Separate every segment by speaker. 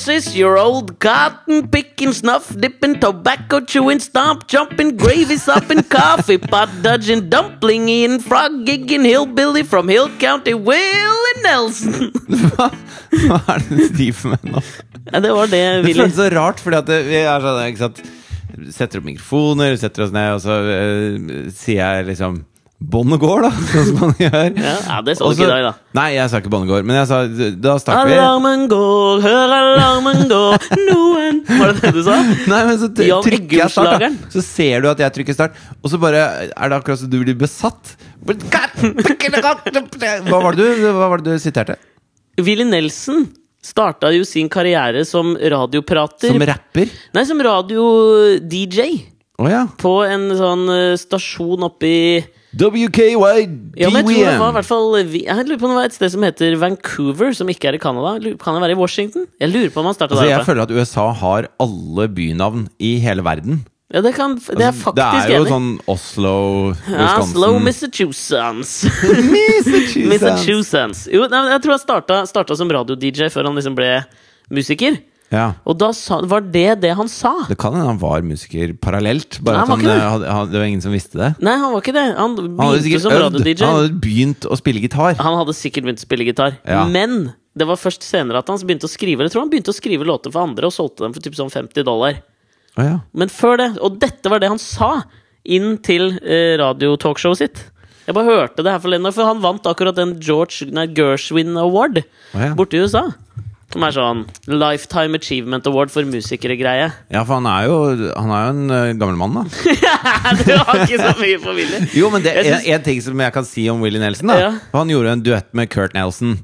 Speaker 1: This is your old cotton picking, snuff dipping, tobacco chewing, stomp jumping, gravy sopping, coffee pot dodging, dumpling eating, frog gigging, hillbilly from Hill County, Willie Nelson.
Speaker 2: Hva, hva er det du driver med nå?
Speaker 1: Ja, det var det
Speaker 2: Det
Speaker 1: Willy
Speaker 2: føles så rart, fordi at det, vi er sånn, ikke sant Setter opp mikrofoner, setter oss ned, og så uh, sier jeg liksom Båndet går, da, sånn som man gjør.
Speaker 1: Ja, ja, det sa du ikke i dag, da.
Speaker 2: Nei, jeg sa ikke båndet går, men jeg sa Da starter vi.
Speaker 1: Alarmen går, hør alarmen gå, noen Var det det du sa?
Speaker 2: Nei, men så trykker jeg start, da. Så ser du at jeg trykker start, og så bare er det akkurat som du blir besatt. Hva var det du, hva var det du siterte?
Speaker 1: Willy Nelson starta jo sin karriere som radioprater.
Speaker 2: Som rapper?
Speaker 1: Nei, som radio-DJ.
Speaker 2: Oh, ja.
Speaker 1: På en sånn eh, stasjon oppi
Speaker 2: WKY
Speaker 1: Ja, men jeg tror det var i hvert fall Jeg lurer på om det var et sted som heter Vancouver, som ikke er i Canada. Kan det være i Washington? Jeg lurer på om han starta
Speaker 2: Altså,
Speaker 1: der
Speaker 2: jeg føler at USA har alle bynavn i hele verden.
Speaker 1: Ja, det, kan, det er
Speaker 2: Altså,
Speaker 1: faktisk
Speaker 2: det er jo
Speaker 1: enig.
Speaker 2: sånn Oslo,
Speaker 1: Ja,
Speaker 2: Wisconsin
Speaker 1: Massachusetts.
Speaker 2: Massachusetts.
Speaker 1: Massachusetts. Jo, nei, jeg tror han starta, starta som radio-DJ før han liksom ble musiker.
Speaker 2: Ja.
Speaker 1: Og da sa, var det det han sa.
Speaker 2: Det kan hende han var musiker parallelt. Bare
Speaker 1: Nei,
Speaker 2: at
Speaker 1: han var
Speaker 2: han,
Speaker 1: det.
Speaker 2: eh, hadde, han, det var ingen som visste det.
Speaker 1: Nei, han var ikke det. Han begynte som radio-DJ.
Speaker 2: Han hadde begynt å spille gitar.
Speaker 1: Han hadde sikkert begynt å spille gitar.
Speaker 2: Ja.
Speaker 1: Men det var først senere at han begynte å skrive Jeg tror han begynte å skrive låter for andre og solgte dem for typ sånn 50 dollar.
Speaker 2: Å ja.
Speaker 1: Men før det, og dette var det han sa inn til eh, radiotalkshowet sitt. Jeg bare hørte det her forleden lenge for han vant akkurat den George nei, Gershwin Award
Speaker 2: ja.
Speaker 1: borte i USA. Som er sånn Lifetime Achievement Award for musikere-greie.
Speaker 2: ja, for han er jo, han er jo en uh, gammel mann, da.
Speaker 1: du har ikke så mye på Willy.
Speaker 2: Jo, men det er
Speaker 1: synes-
Speaker 2: en ting som jeg kan si om Willy Nelson. da
Speaker 1: Ja.
Speaker 2: Han gjorde en duett med Kurt Nelson.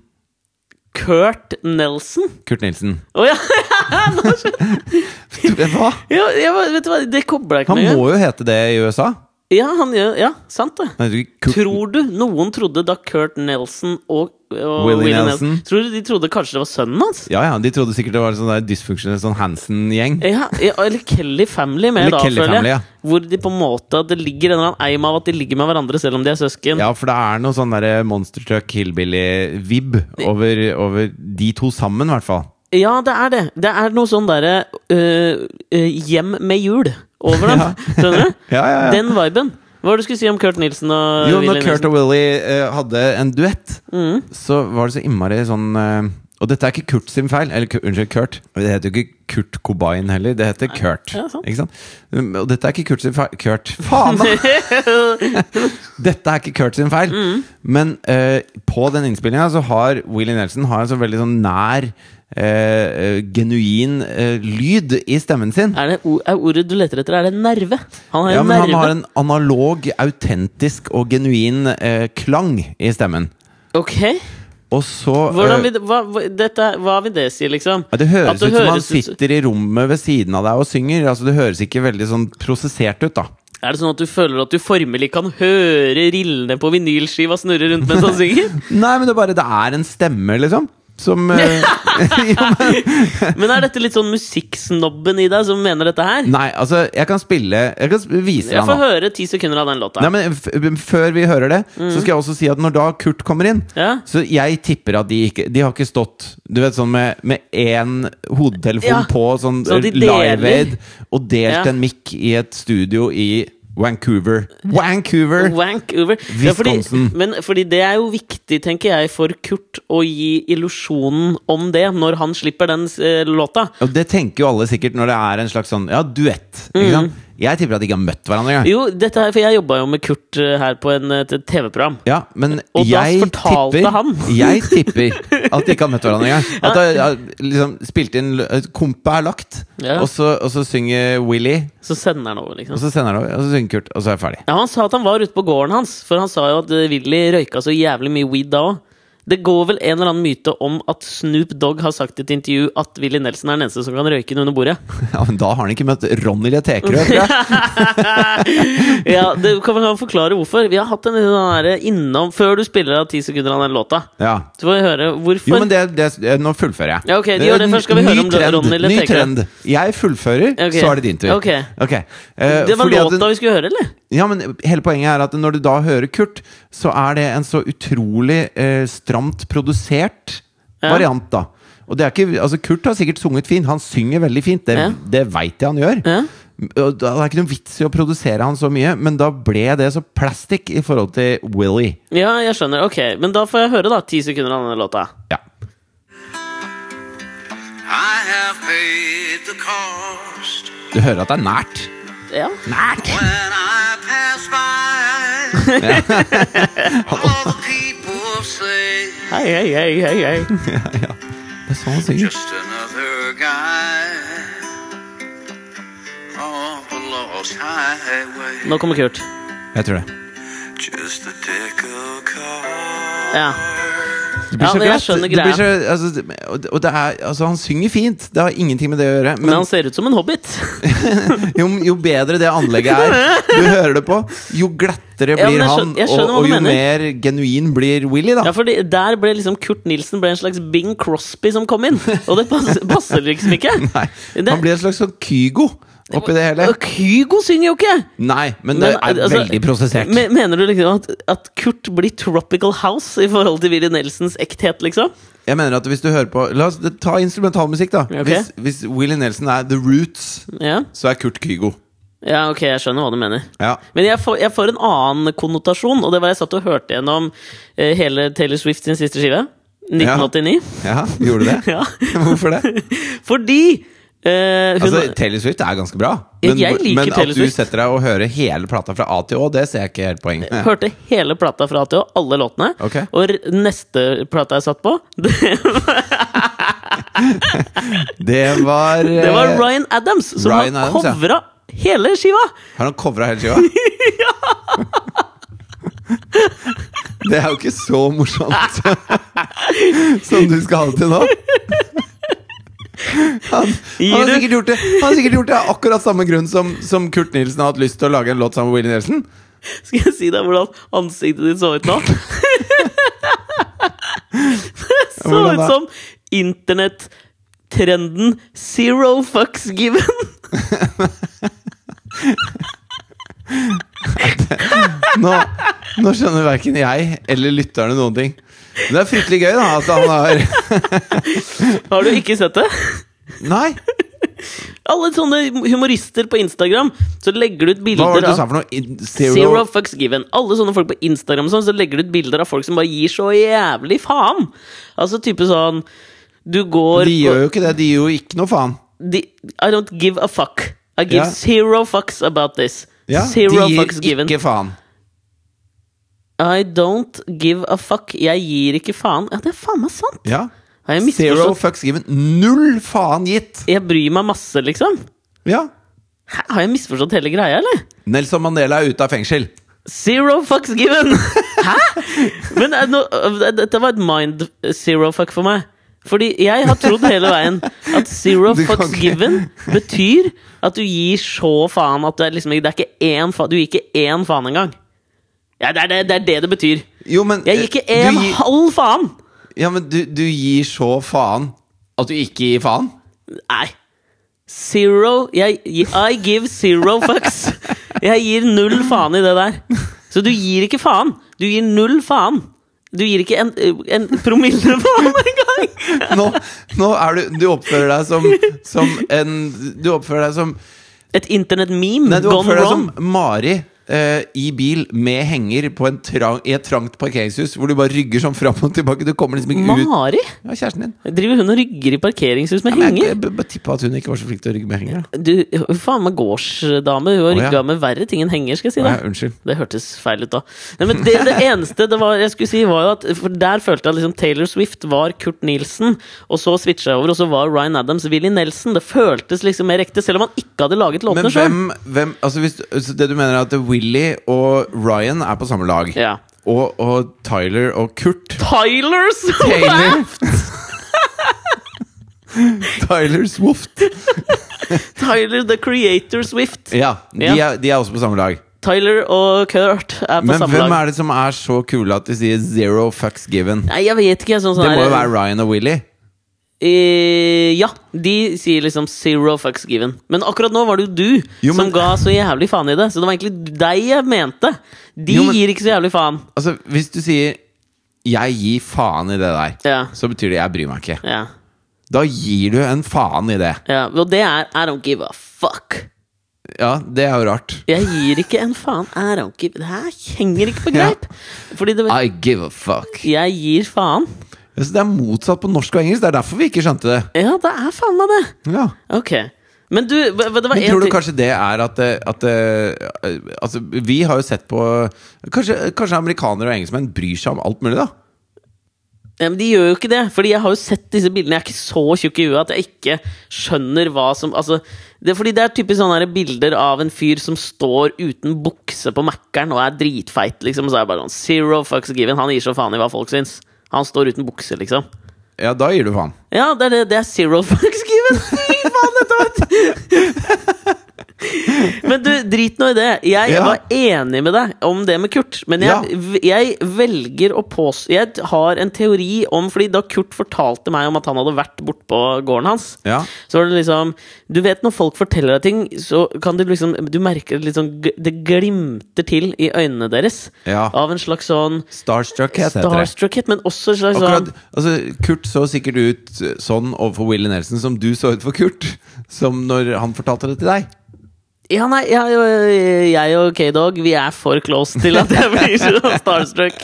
Speaker 1: Kurt Nelson?
Speaker 2: Kurt Nilsen.
Speaker 1: Å ja! Nå skjønner-
Speaker 2: Hva?
Speaker 1: ja, jeg, Vet du hva, det kobla jeg ikke
Speaker 2: Han
Speaker 1: med.
Speaker 2: må jo hete det i USA.
Speaker 1: Ja, han gjør Ja, sant det.
Speaker 2: Nei, du,
Speaker 1: Tror du noen trodde da Kurt Nelson og, og
Speaker 2: Willie
Speaker 1: Willie
Speaker 2: Nelson?
Speaker 1: Nelson Tror du de trodde kanskje det var sønnen hans?
Speaker 2: Ja, ja, De trodde sikkert det var sånn der dysfunksjonell sånn Hansen-gjeng.
Speaker 1: Ja, ja, eller Kelly Family med,
Speaker 2: Eller
Speaker 1: da,
Speaker 2: Kelly
Speaker 1: føler jeg.
Speaker 2: Family, ja.
Speaker 1: Hvor de på en måte Det ligger en eller annen eim av at de ligger med hverandre selv om de er søsken.
Speaker 2: Ja, for det er noe sånn derre Monster Truck Hillbilly-vib over, over de to sammen, i hvert fall.
Speaker 1: Ja, det er det. Det er noe sånn derre øh, øh, hjem med jul over dem. Skjønner du?
Speaker 2: Ja, ja, ja.
Speaker 1: Den viben. Hva var det du skulle si om Kurt Nilsen og
Speaker 2: Jo, når Kurt og Willy uh, hadde en duett,
Speaker 1: Mm.
Speaker 2: så var det så innmari sånn uh, Og dette er ikke Kurt sin feil. Eller unnskyld, Kurt. Det heter jo ikke Kurt Cobain heller. Det heter Kurt.
Speaker 1: Ja.
Speaker 2: Ikke sant? Um, Og dette er ikke Kurt sin feil. Kurt Faen, da! Dette er ikke Kurt sin feil.
Speaker 1: Mm.
Speaker 2: Men uh, på den innspillinga så har Willy Nelson har en så veldig sånn nær eh, eh, genuin eh, lyd i stemmen sin.
Speaker 1: Er, det, er ordet du leter etter, er det nerve? Han har
Speaker 2: Ja,
Speaker 1: en nerve.
Speaker 2: han har en analog, autentisk og genuin eh, klang i stemmen.
Speaker 1: Ok.
Speaker 2: Og så eh,
Speaker 1: vil, hva, dette, hva vil det si, liksom?
Speaker 2: ja, Det høres
Speaker 1: det
Speaker 2: ut som han sitter i rommet ved siden av deg og synger. Altså Det høres ikke veldig sånn prosessert ut, da.
Speaker 1: Er det sånn at du føler at du formelig kan høre rillene på vinylskiva snurre rundt mens han synger?
Speaker 2: Nei, men det er bare Det er en stemme, liksom. Som uh, men,
Speaker 1: Men er dette litt sånn musikksnobben i deg som mener dette her?
Speaker 2: Nei, altså, jeg kan spille Jeg kan vise
Speaker 1: Jeg får høre ti sekunder av den låta.
Speaker 2: Nei, men f Før vi hører det, så skal jeg også si at når da Kurt kommer inn
Speaker 1: Ja.
Speaker 2: Så jeg tipper at de ikke De har ikke stått Du vet sånn med, med én hodetelefon
Speaker 1: Ja,
Speaker 2: på sånn
Speaker 1: så de.
Speaker 2: Live Aid og delt en mic i et studio i Vancouver. Vancouver!
Speaker 1: Vancouver. Ja, fordi, men fordi det er jo viktig, tenker jeg, for Kurt å gi illusjonen om det når han slipper den eh, låta.
Speaker 2: Og det tenker jo alle sikkert når det er en slags sånn Ja, duett. Ikke sant? Jeg tipper at de ikke har møtt hverandre engang.
Speaker 1: Jo, dette her, for jeg jobba jo med Kurt eh, her på en, et TV-program.
Speaker 2: Ja, men
Speaker 1: Og da fortalte
Speaker 2: tipper
Speaker 1: han.
Speaker 2: Jeg tipper at de ikke har møtt hverandre engang. At ja. har liksom spilt inn Kompet er lagt,
Speaker 1: Ja.
Speaker 2: og, så, og så synger Willy,
Speaker 1: Så sender han over, liksom.
Speaker 2: og så sender han over, og så synger Kurt, og så er jeg ferdig.
Speaker 1: Ja, Han sa at han var ute på gården hans, for han sa jo at eh, Willy røyka så jævlig mye weed da òg. Det går vel en eller annen myte om at Snoop Dogg har sagt i et intervju at Willy Nelson er den eneste som kan røyke under bordet.
Speaker 2: Ja, men Da har han ikke møtt Ronny Letekerø, tror jeg.
Speaker 1: ja, det kan vi forklare hvorfor. Vi har hatt en sånn der innom Før du spiller av ti sekunder av den låta.
Speaker 2: Ja.
Speaker 1: Så får vi høre hvorfor.
Speaker 2: Jo, men det, det, Nå fullfører jeg.
Speaker 1: Ja, ok, de gjør det. Først skal vi
Speaker 2: Ny
Speaker 1: høre om
Speaker 2: trend,
Speaker 1: Ronny
Speaker 2: Ny trend. Jeg fullfører,
Speaker 1: okay.
Speaker 2: så er det din tur.
Speaker 1: Ok.
Speaker 2: okay. Uh,
Speaker 1: Det var
Speaker 2: låta at
Speaker 1: vi skulle høre, eller?
Speaker 2: Ja, men hele poenget er at når du da hører Kurt, så er det en så utrolig eh, stramt produsert
Speaker 1: Ja.
Speaker 2: variant, da. Og det er ikke, altså Kurt har sikkert sunget fint, han synger veldig fint, det,
Speaker 1: Ja.
Speaker 2: det veit jeg han gjør.
Speaker 1: Ja.
Speaker 2: Og Det er ikke noen vits i å produsere han så mye, men da ble det så plastic i forhold til Willy.
Speaker 1: ja, jeg skjønner. Ok, men da får jeg høre da ti sekunder av denne låta.
Speaker 2: Ja.
Speaker 3: I have paid the cost
Speaker 2: Du hører at det er nært.
Speaker 1: Ja.
Speaker 2: Nært!
Speaker 1: Hei, hei, hei, hei, hei.
Speaker 2: Ja, ja. Det er sånn han synger.
Speaker 3: just another guy on the lost highway.
Speaker 1: Nå kommer Kurt.
Speaker 2: Jeg tror det.
Speaker 3: Just a deck of.
Speaker 1: Ja.
Speaker 2: Det blir
Speaker 1: Ja,
Speaker 2: så
Speaker 1: jeg
Speaker 2: glatt. Det blir så, altså, og det er, altså, han synger fint, det har ingenting med det å gjøre.
Speaker 1: Men
Speaker 2: Men
Speaker 1: han ser ut som en hobbit.
Speaker 2: jo, jo bedre det anlegget er, du hører det på, jo glattere blir
Speaker 1: ja,
Speaker 2: han,
Speaker 1: skjønner- han.
Speaker 2: og, og jo
Speaker 1: mener.
Speaker 2: mer genuin blir Willy, da.
Speaker 1: Ja, fordi Der ble liksom Kurt Nilsen ble en slags Bing Crosby som kom inn. Og det passer, passer liksom ikke.
Speaker 2: Nei, Han blir en slags sånn Kygo oppi det hele.
Speaker 1: Kygo synger jo ikke!
Speaker 2: Nei, men det
Speaker 1: Men,
Speaker 2: er
Speaker 1: altså,
Speaker 2: veldig prosessert.
Speaker 1: Mener du liksom at, at Kurt blir Tropical House i forhold til Willy Nelsons ekthet, liksom?
Speaker 2: Jeg mener at hvis du hører på La oss ta instrumentalmusikk, da.
Speaker 1: Okay.
Speaker 2: Hvis, hvis Willy Nelson er The Roots,
Speaker 1: Ja,
Speaker 2: så er Kurt Kygo.
Speaker 1: ja ok, jeg skjønner hva du mener.
Speaker 2: Ja.
Speaker 1: Men jeg får, jeg får en annen konnotasjon, og det var jeg satt og hørte gjennom eh, hele Taylor Swift sin siste skive. 1989.
Speaker 2: ja, gjorde du det?
Speaker 1: Ja.
Speaker 2: Hvorfor det?
Speaker 1: Fordi eh, hun,
Speaker 2: Altså, Taylor Swift er ganske bra. Men, men at du
Speaker 1: Swift.
Speaker 2: setter deg og hører hele plata fra A til Å, det ser jeg ikke helt poenget med.
Speaker 1: hørte hele plata fra A til Å, alle låtene.
Speaker 2: Okay.
Speaker 1: Og neste plata jeg satt på, det,
Speaker 2: Det var
Speaker 1: det var
Speaker 2: eh,
Speaker 1: Ryan Adams, som
Speaker 2: Ryan
Speaker 1: har
Speaker 2: covra ja.
Speaker 1: hele skiva!
Speaker 2: Har han covra hele skiva? Det er jo ikke så morsomt som du skal ha det til nå. Han, han, har sikkert gjort det Han har sikkert gjort det av akkurat samme grunn som, som Kurt Nilsen har hatt lyst til å lage en låt sammen med Willy Nelson.
Speaker 1: Skal jeg si deg hvordan ansiktet ditt så ut nå? Det så ut som internettrenden zero fucks given.
Speaker 2: Nå, nå skjønner verken jeg eller lytterne noen ting. Men det er fryktelig gøy, da, at han har
Speaker 1: Har du ikke sett det?
Speaker 2: Nei!
Speaker 1: Alle sånne humorister på Instagram, så legger du ut
Speaker 2: Hva var
Speaker 1: bilder
Speaker 2: det du sa for noe?
Speaker 1: Zero.
Speaker 2: Zero,
Speaker 1: fucks given. Alle sånne folk på Instagram sånn, så legger du ut bilder av folk som bare gir så jævlig faen. Altså type sånn Du går
Speaker 2: De gjør jo ikke det. De gir jo ikke noe faen.
Speaker 1: de, I don't give a fuck. I give
Speaker 2: Ja.
Speaker 1: zero fucks about this.
Speaker 2: Ja,
Speaker 1: zero
Speaker 2: de
Speaker 1: fucks
Speaker 2: gir
Speaker 1: given.
Speaker 2: ikke faen.
Speaker 1: I don't give a fuck. Jeg gir ikke faen. Ja, det er faen meg sant!
Speaker 2: Ja. Zero fucks given. Null faen gitt!
Speaker 1: Jeg bryr meg masse, liksom.
Speaker 2: Ja.
Speaker 1: Har jeg misforstått hele greia, eller?
Speaker 2: Nelson Mandela er ute av fengsel.
Speaker 1: Zero fucks given! Hæ?! Men no, eh, dette var et mind zero fuck for meg. Fordi jeg har trodd hele veien at zero fucks
Speaker 2: ikke-
Speaker 1: given betyr at du gir så faen at du er liksom Det er ikke én faen Du gir ikke én faen engang. Ja, det er det, det er det det betyr.
Speaker 2: Jo, men
Speaker 1: Jeg gir ikke
Speaker 2: eh,
Speaker 1: en
Speaker 2: gir-
Speaker 1: halv faen!
Speaker 2: Ja, men du, du gir så faen at du ikke gir faen?
Speaker 1: Nei. Zero jeg, I give zero fucks. Jeg gir null faen i det der. Så du gir ikke faen. Du gir null faen. Du gir ikke en, en promille faen engang!
Speaker 2: Nå, nå er du Du oppfører deg som, som en Du oppfører deg som
Speaker 1: Et internett-meme
Speaker 2: Nei, du oppfører deg
Speaker 1: wrong.
Speaker 2: som Mari eh, i bil med henger på en trang, i et trangt parkeringshus, hvor du bare rygger sånn fram og tilbake. Du kommer liksom ikke ut.
Speaker 1: Mari?
Speaker 2: Ja, kjæresten din.
Speaker 1: Driver hun og rygger i parkeringshus med
Speaker 2: ja,
Speaker 1: henger?
Speaker 2: jeg, jeg tippa at hun ikke var så flink til å rygge med henger. da.
Speaker 1: Du, faen meg gårdsdame. Hun har
Speaker 2: Å, ja.
Speaker 1: med verre ting enn henger, skal jeg si deg.
Speaker 2: ja, unnskyld.
Speaker 1: Det hørtes feil ut, da. Nei, men det, det eneste det var, jeg skulle si, var jo at For der følte jeg liksom Taylor Swift var Kurt Nielsen, og så switcha jeg over, og så var Ryan Adams Willy Nelson. Det føltes liksom mer ekte, selv om han ikke hadde laget låtene sjøl.
Speaker 2: altså hvis, Det du mener er at Willy og Ryan er på samme lag?
Speaker 1: Ja.
Speaker 2: Og, og Tyler og Kurt
Speaker 1: Tyler
Speaker 2: Taylor
Speaker 1: Swift!
Speaker 2: Tyler Swift.
Speaker 1: Tyler the Creator Swift.
Speaker 2: Ja, de,
Speaker 1: Ja.
Speaker 2: Er, de er også på samme lag.
Speaker 1: Tyler og Kurt er på
Speaker 2: Men
Speaker 1: samme
Speaker 2: hvem er det som er så kule at de sier 'zero fucks given'?
Speaker 1: Nei, jeg vet ikke. Sånn, sånn
Speaker 2: Det må jo være Ryan og Willy.
Speaker 1: Eh, ja, de sier liksom zero fucks given. Men akkurat nå var det jo du
Speaker 2: Jo,
Speaker 1: som ga så jævlig faen i det. Så det var egentlig deg jeg mente. De
Speaker 2: Jo, men-
Speaker 1: gir ikke så jævlig faen.
Speaker 2: Altså, Hvis du sier 'jeg gir faen i det der',
Speaker 1: Ja,
Speaker 2: så betyr det 'jeg bryr meg ikke'.
Speaker 1: ja.
Speaker 2: Da gir du en faen i det.
Speaker 1: Ja, og det er I don't give a fuck.
Speaker 2: Ja, det er jo rart.
Speaker 1: Jeg gir ikke en faen. I don't give Det her henger ikke på greip. Det,
Speaker 2: I give a fuck.
Speaker 1: jeg gir faen.
Speaker 2: Det er motsatt på norsk og engelsk. Det er derfor vi ikke skjønte det.
Speaker 1: Ja, det er faen meg det.
Speaker 2: Ja.
Speaker 1: Ok. Men du, det var
Speaker 2: Men tror du kanskje det er at, at, at Altså, vi har jo sett på Kanskje, kanskje amerikanere og engelskmenn bryr seg om alt mulig, da?
Speaker 1: ja, men De gjør jo ikke det. Fordi jeg har jo sett disse bildene. Jeg er ikke så tjukk i huet at jeg ikke skjønner hva som Altså, det er fordi det er typisk sånne her bilder av en fyr som står uten bukse på Mækkern og er dritfeit, liksom. Og så er det bare sånn Zero fucks given. Han gir så faen i hva folk syns. Han står uten bukse, liksom.
Speaker 2: Ja, da gir du faen.
Speaker 1: Ja, det er, det, det er zero fucks given! Fy faen, dette var Men du, drit nå i det. Jeg
Speaker 2: Ja.
Speaker 1: var enig med deg om det med Kurt. Men jeg, jeg velger å påstå Jeg har en teori om Fordi da Kurt fortalte meg om at han hadde vært bortpå gården hans,
Speaker 2: Ja.
Speaker 1: så var det liksom Du vet når folk forteller deg ting, så kan du liksom Du merker det liksom Det glimter til i øynene deres.
Speaker 2: Ja.
Speaker 1: Av en slags sånn
Speaker 2: Starstruckhet heter det.
Speaker 1: starstruckhet, men også en slags
Speaker 2: Akkurat,
Speaker 1: sånn
Speaker 2: altså, Kurt så sikkert ut sånn overfor Willy Nelson som du så ut for Kurt. Som når han fortalte det til deg.
Speaker 1: Ja, nei, jeg, jeg og K-Dog Vi er for close til at jeg blir så starstruck.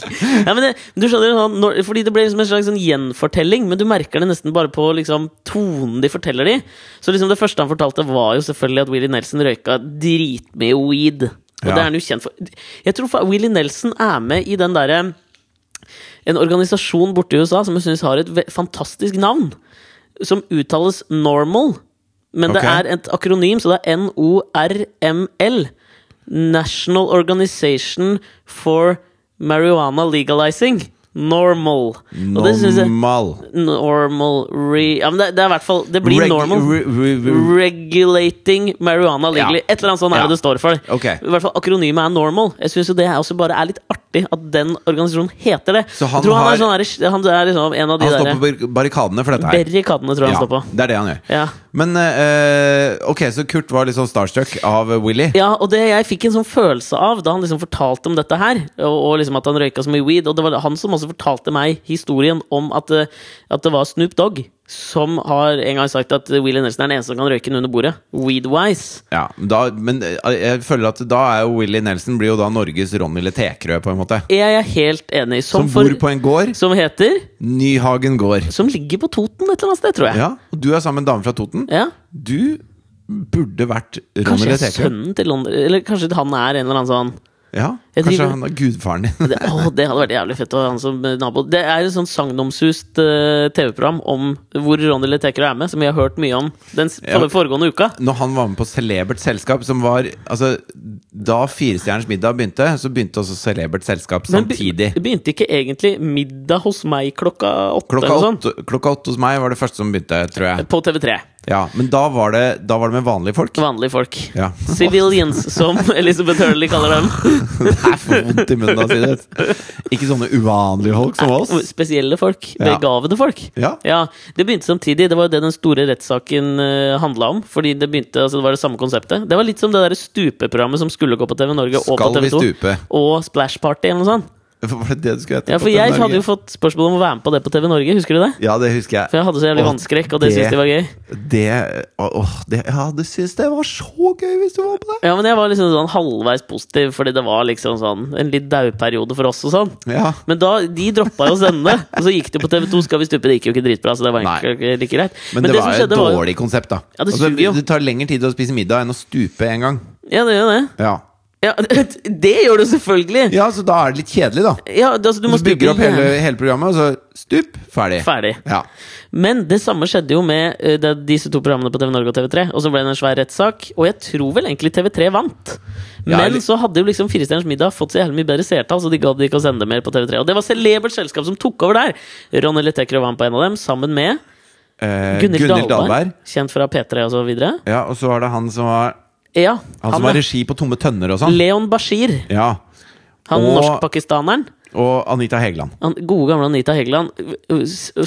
Speaker 1: Ja, men det, du skjønner sånn, når, Fordi det blir liksom en slags sånn gjenfortelling, men du merker det nesten bare på liksom, tonen de forteller de. Så liksom det første han fortalte, var jo selvfølgelig at Willy Nelson røyka dritmye weed. Og
Speaker 2: Ja.
Speaker 1: det er han jo kjent for. Jeg tror Willy Nelson er med i den derre En organisasjon borte i USA som jeg syns har et fantastisk navn. Som uttales normal. Men det er et akronym, så det er NORML. National Organization for Marijuana Legalizing. Normal. Jeg
Speaker 2: Normal.
Speaker 1: Normal re... Ja, men det, det er i hvert fall Det blir
Speaker 2: Reg-
Speaker 1: normal.
Speaker 2: re- re- re-
Speaker 1: Regulating marijuana legally.
Speaker 2: Ja.
Speaker 1: Et eller annet sånt er
Speaker 2: Ja.
Speaker 1: det det står for.
Speaker 2: Okay.
Speaker 1: I hvert fall Akronymet er normal. Jeg syns det er også bare er litt artig at den organisasjonen heter det.
Speaker 2: Så han
Speaker 1: jeg tror han
Speaker 2: har-
Speaker 1: er, sånn der, han er liksom en av de
Speaker 2: Han står
Speaker 1: der
Speaker 2: på barrikadene for dette her.
Speaker 1: Barrikadene, tror jeg
Speaker 2: Ja,
Speaker 1: han står på.
Speaker 2: det er det han gjør.
Speaker 1: Ja.
Speaker 2: Men uh, ok, så Kurt var litt sånn starstruck av Willy.
Speaker 1: Ja, og det jeg fikk en sånn følelse av da han liksom fortalte om dette her, og, og liksom at han røyka så mye weed, og det var han som også fortalte meg historien om at, at det var Snoop Dogg som har en gang sagt at Willy Nelson er den eneste som kan røyke den under bordet. Weed-wise.
Speaker 2: Ja, da, men eh, jeg føler at da er jo Willy Nelson blir jo da Norges Ronny Letekrø, på en måte.
Speaker 1: Jeg er helt enig.
Speaker 2: Som,
Speaker 1: Som,
Speaker 2: bor på en gård.
Speaker 1: som heter
Speaker 2: Nyhagen gård.
Speaker 1: Som ligger på Toten et eller annet sted, tror jeg.
Speaker 2: Ja, og du er sammen med en dame fra Toten.
Speaker 1: Ja.
Speaker 2: Du burde vært Ronny
Speaker 1: Kanskje jeg er sønnen til London Eller kanskje han er en eller annen sånn
Speaker 2: Ja, kanskje han er gudfaren din.
Speaker 1: det, å, det hadde vært jævlig fett å ha han som nabo. Det er et sånn sagnomsust uh, TV-program om hvor Ronny Letekra er med, som vi har hørt mye om den
Speaker 2: Ja.
Speaker 1: foregående uka.
Speaker 2: Når han var med på Celebert selskap, som var Altså, da Firestjerners middag begynte, så begynte også Celebert selskap samtidig.
Speaker 1: Men be- begynte ikke egentlig middag hos meg klokka åtte?
Speaker 2: Klokka
Speaker 1: eller
Speaker 2: åtte, klokka åtte hos meg var det første som begynte, tror jeg.
Speaker 1: På TV3.
Speaker 2: Ja, Men da var det, da var det med vanlige folk.
Speaker 1: Vanlige folk.
Speaker 2: Ja.
Speaker 1: Civilians, som Elizabeth Hurley kaller dem.
Speaker 2: Det får vondt i munnen å si det. Ikke sånne uvanlige folk som oss.
Speaker 1: Spesielle folk.
Speaker 2: Ja.
Speaker 1: Begavede folk.
Speaker 2: Ja.
Speaker 1: Det begynte samtidig. Det var jo det den store rettssaken uh, handla om. Fordi det begynte, altså det var det samme konseptet. Det var litt som det der stupeprogrammet som skulle gå på TV Norge og på TV 2.
Speaker 2: stupe?
Speaker 1: Og Splash Party eller noe sånt.
Speaker 2: Var det det du skulle hete?
Speaker 1: Ja, for jeg hadde jo fått spørsmål om å være med på det på TV Norge. Husker du det?
Speaker 2: Ja, det husker jeg.
Speaker 1: For jeg hadde så jævlig vannskrekk, og det
Speaker 2: det-
Speaker 1: syntes de var gøy.
Speaker 2: Det, åh, det, ja, du syntes det var så gøy hvis du var på det!
Speaker 1: Ja, men jeg var liksom sånn halvveis positiv, fordi det var liksom sånn en litt dauperiode for oss og sånn.
Speaker 2: Ja.
Speaker 1: Men da, de droppa jo å sende, og så gikk det på TV2 Skal vi stupe. Det gikk jo ikke dritbra, så det var egentlig ikke like greit.
Speaker 2: Men, det,
Speaker 1: det,
Speaker 2: var et
Speaker 1: dårlig var
Speaker 2: konsept, da.
Speaker 1: Ja, det
Speaker 2: altså, det tar lengre tid å spise middag enn å stupe en gang.
Speaker 1: Ja, det gjør det.
Speaker 2: Ja,
Speaker 1: Ja, det gjør du selvfølgelig!
Speaker 2: ja så da er det litt kjedelig, da.
Speaker 1: Ja, det, altså, du må
Speaker 2: Du bygger opp hele, hele programmet, og så stup, ferdig.
Speaker 1: Ferdig.
Speaker 2: Ja.
Speaker 1: Men det samme skjedde jo med uh, disse to programmene på TV Norge og TV3. Og så ble det en svær rettssak, og jeg tror vel egentlig TV3 vant.
Speaker 2: Ja,
Speaker 1: Men
Speaker 2: eller-
Speaker 1: så hadde jo liksom Firestjerners middag fått så jævlig mye bedre seertall, så de gadd ikke å sende mer på TV3. Og det var celebert selskap som tok over der! Ronny Lettekrø var på en av dem, sammen med
Speaker 2: uh,
Speaker 1: Gunhild Dahlberg. kjent fra P3 og så videre.
Speaker 2: Ja, og så var det han som var
Speaker 1: Ja,
Speaker 2: Han som har regi på Tomme tønner og sånn.
Speaker 1: Leon Bashir.
Speaker 2: Ja.
Speaker 1: Han
Speaker 2: Og-
Speaker 1: norskpakistaneren.
Speaker 2: Og Anita Hegeland.
Speaker 1: Han gode gamle Anita Hegeland.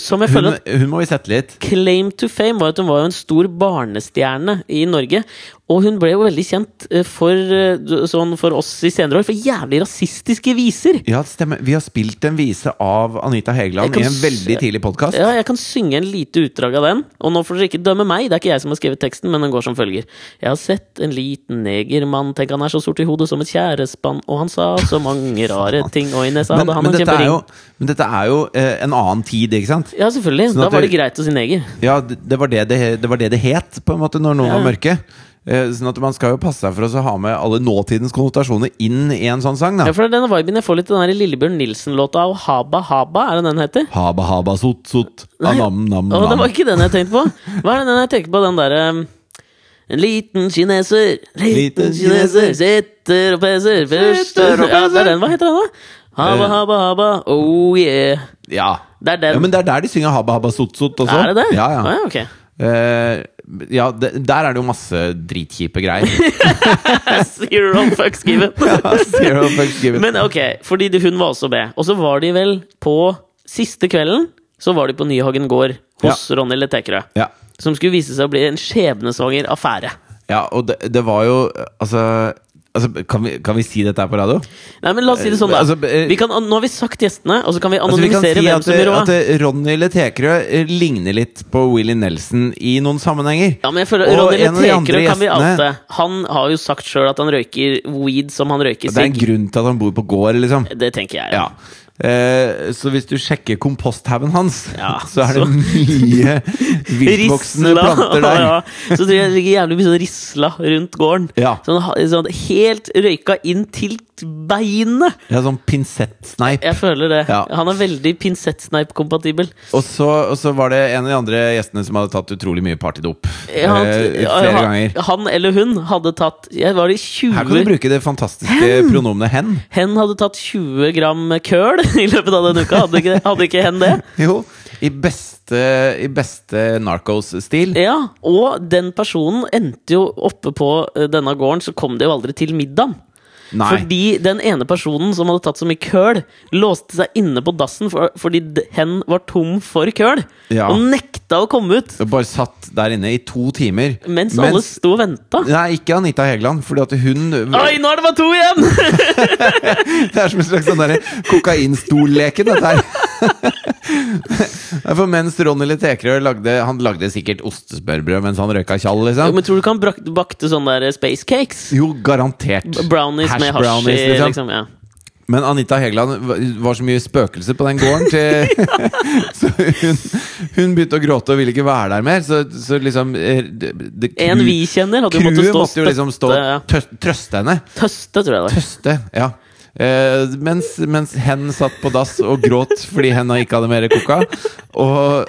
Speaker 1: Som jeg
Speaker 2: Hun,
Speaker 1: føler at
Speaker 2: hun må vi sette litt.
Speaker 1: Claim to fame var at hun var jo en stor barnestjerne i Norge. Og hun ble jo veldig kjent eh, for, eh, sånn for oss i senere år for jævlig rasistiske viser.
Speaker 2: Ja, det stemmer. Vi har spilt en vise av Anita Hegeland i en veldig tidlig podkast.
Speaker 1: Ja, jeg kan synge en lite utdrag av den. Og nå får dere ikke dømme meg, det er ikke jeg som har skrevet teksten, men den går som følger. Jeg har sett en liten negermann, tenk han er så sort i hodet som et tjærespann, og han sa så mange rare ting, og i nesa hadde han
Speaker 2: men,
Speaker 1: en
Speaker 2: er
Speaker 1: kjempering.
Speaker 2: jo, men dette er jo eh, en annen tid, ikke sant?
Speaker 1: Ja, selvfølgelig.
Speaker 2: Sånn
Speaker 1: Da var det
Speaker 2: det-
Speaker 1: greit å si neger.
Speaker 2: Ja, det, det, var det, det, det var det det het, på en måte, når noen
Speaker 1: Ja.
Speaker 2: var mørke. Eh, sånn at man skal jo passe seg for å ha med alle nåtidens konnotasjoner inn i en sånn sang, da.
Speaker 1: Ja, for det er denne viben jeg får litt den der Lillebjørn Nilsen-låta av Haba Haba, er det den heter?
Speaker 2: Haba haba sot sot, anam nam nam.
Speaker 1: Å, det var ikke den jeg tenkte på. Hva er det den jeg tenker på? Den derre En liten kineser, liten
Speaker 2: Liten
Speaker 1: kineser,
Speaker 2: kineser.
Speaker 1: sitter og peser
Speaker 2: Sitter og
Speaker 1: Ja, det
Speaker 2: peser.
Speaker 1: er den. Hva heter den, da? Haba,
Speaker 2: Eh.
Speaker 1: haba, haba, oh yeah.
Speaker 2: Ja.
Speaker 1: Det er den.
Speaker 2: ja, men det er der de synger haba haba sot sot også.
Speaker 1: er det det?
Speaker 2: Ja, ja.
Speaker 1: Ah, ok.
Speaker 2: Eh, ja, der er det jo masse dritkjipe greier.
Speaker 1: Zero fucks given.
Speaker 2: Zero fucks given.
Speaker 1: Men ok, fordi hun var også med. Og så var de vel på siste kvelden Så var de på Nyhagen gård hos Ronny Letekerø.
Speaker 2: Ja.
Speaker 1: Som skulle vise seg å bli en skjebnesvanger affære.
Speaker 2: ja, og det, det var jo Altså, altså kan, vi, kan vi si dette her på radio?
Speaker 1: Nei, men la oss si det sånn, da.
Speaker 2: Altså, eh,
Speaker 1: vi kan, nå har vi sagt gjestene, og så kan vi
Speaker 2: Altså, vi kan si
Speaker 1: hvem som blir
Speaker 2: at. Ronny Letekerø eh, ligner litt på Willy Nelson i noen sammenhenger.
Speaker 1: Ja, men jeg føler
Speaker 2: Og
Speaker 1: Ronny Letekerø kan vi oute. Han har jo sagt sjøl at han røyker weed som han røyker
Speaker 2: Det er en grunn til at han bor på gård, liksom.
Speaker 1: Det tenker jeg.
Speaker 2: Ja. Eh, så hvis du sjekker komposthaugen hans,
Speaker 1: Ja,
Speaker 2: så er det
Speaker 1: så-
Speaker 2: mye viltvoksende planter der.
Speaker 1: Ja, så tror jeg det ligger jævlig mye sånn risla rundt gården.
Speaker 2: Ja.
Speaker 1: Sånn, sånn helt røyka inn til beinet.
Speaker 2: Ja, sånn pinsettsneip.
Speaker 1: Jeg føler det.
Speaker 2: Ja.
Speaker 1: Han er veldig pinsett-snipe-kompatibel.
Speaker 2: Og og så var det en av de andre gjestene som hadde tatt utrolig mye partydop.
Speaker 1: Han,
Speaker 2: eh, flere
Speaker 1: han,
Speaker 2: ganger.
Speaker 1: han eller hun hadde tatt Jeg var det 20
Speaker 2: Her kan du bruke det fantastiske pronomenet hen.
Speaker 1: Hen hadde tatt 20 gram køl i løpet av den uka. Hadde ikke, hadde ikke hen det?
Speaker 2: Jo, i beste, i beste Narcos-stil.
Speaker 1: Ja, og den personen endte jo oppe på eh, denne gården, så kom det jo aldri til middagen.
Speaker 2: Nei.
Speaker 1: Fordi den ene personen som hadde tatt så mye køl, låste seg inne på dassen for, fordi hen var tom for køl.
Speaker 2: Ja.
Speaker 1: Og nekta å komme ut!
Speaker 2: Og bare satt der inne i to timer.
Speaker 1: Mens, alle sto og venta.
Speaker 2: Nei, ikke Anita Hegeland, fordi at hun
Speaker 1: Oi, nå er det bare to igjen!
Speaker 2: Det er som en slags sånn derre kokainstolleken, dette her. For mens Ronny Letekerø lagde Han lagde sikkert ostesmørbrød mens han røyka tjall, liksom.
Speaker 1: men tror du ikke han brak- bakte sånne der space cakes?
Speaker 2: Jo, garantert.
Speaker 1: Brownies
Speaker 2: Hash
Speaker 1: med hasj i,
Speaker 2: liksom.
Speaker 1: liksom. Ja.
Speaker 2: Men Anita Hegeland var- så mye spøkelse på den gården til Så hun, hun begynte å gråte og ville ikke være der mer. Så, så liksom eh, det, det,
Speaker 1: En vi kjenner, hadde jo måttet stå og
Speaker 2: måtte jo liksom stå
Speaker 1: ja.
Speaker 2: trøste henne.
Speaker 1: Tøste, tror jeg det.
Speaker 2: Tøste, ja. Eh, mens, mens hen satt på dass og gråt fordi henda ikke hadde mer koka. Og,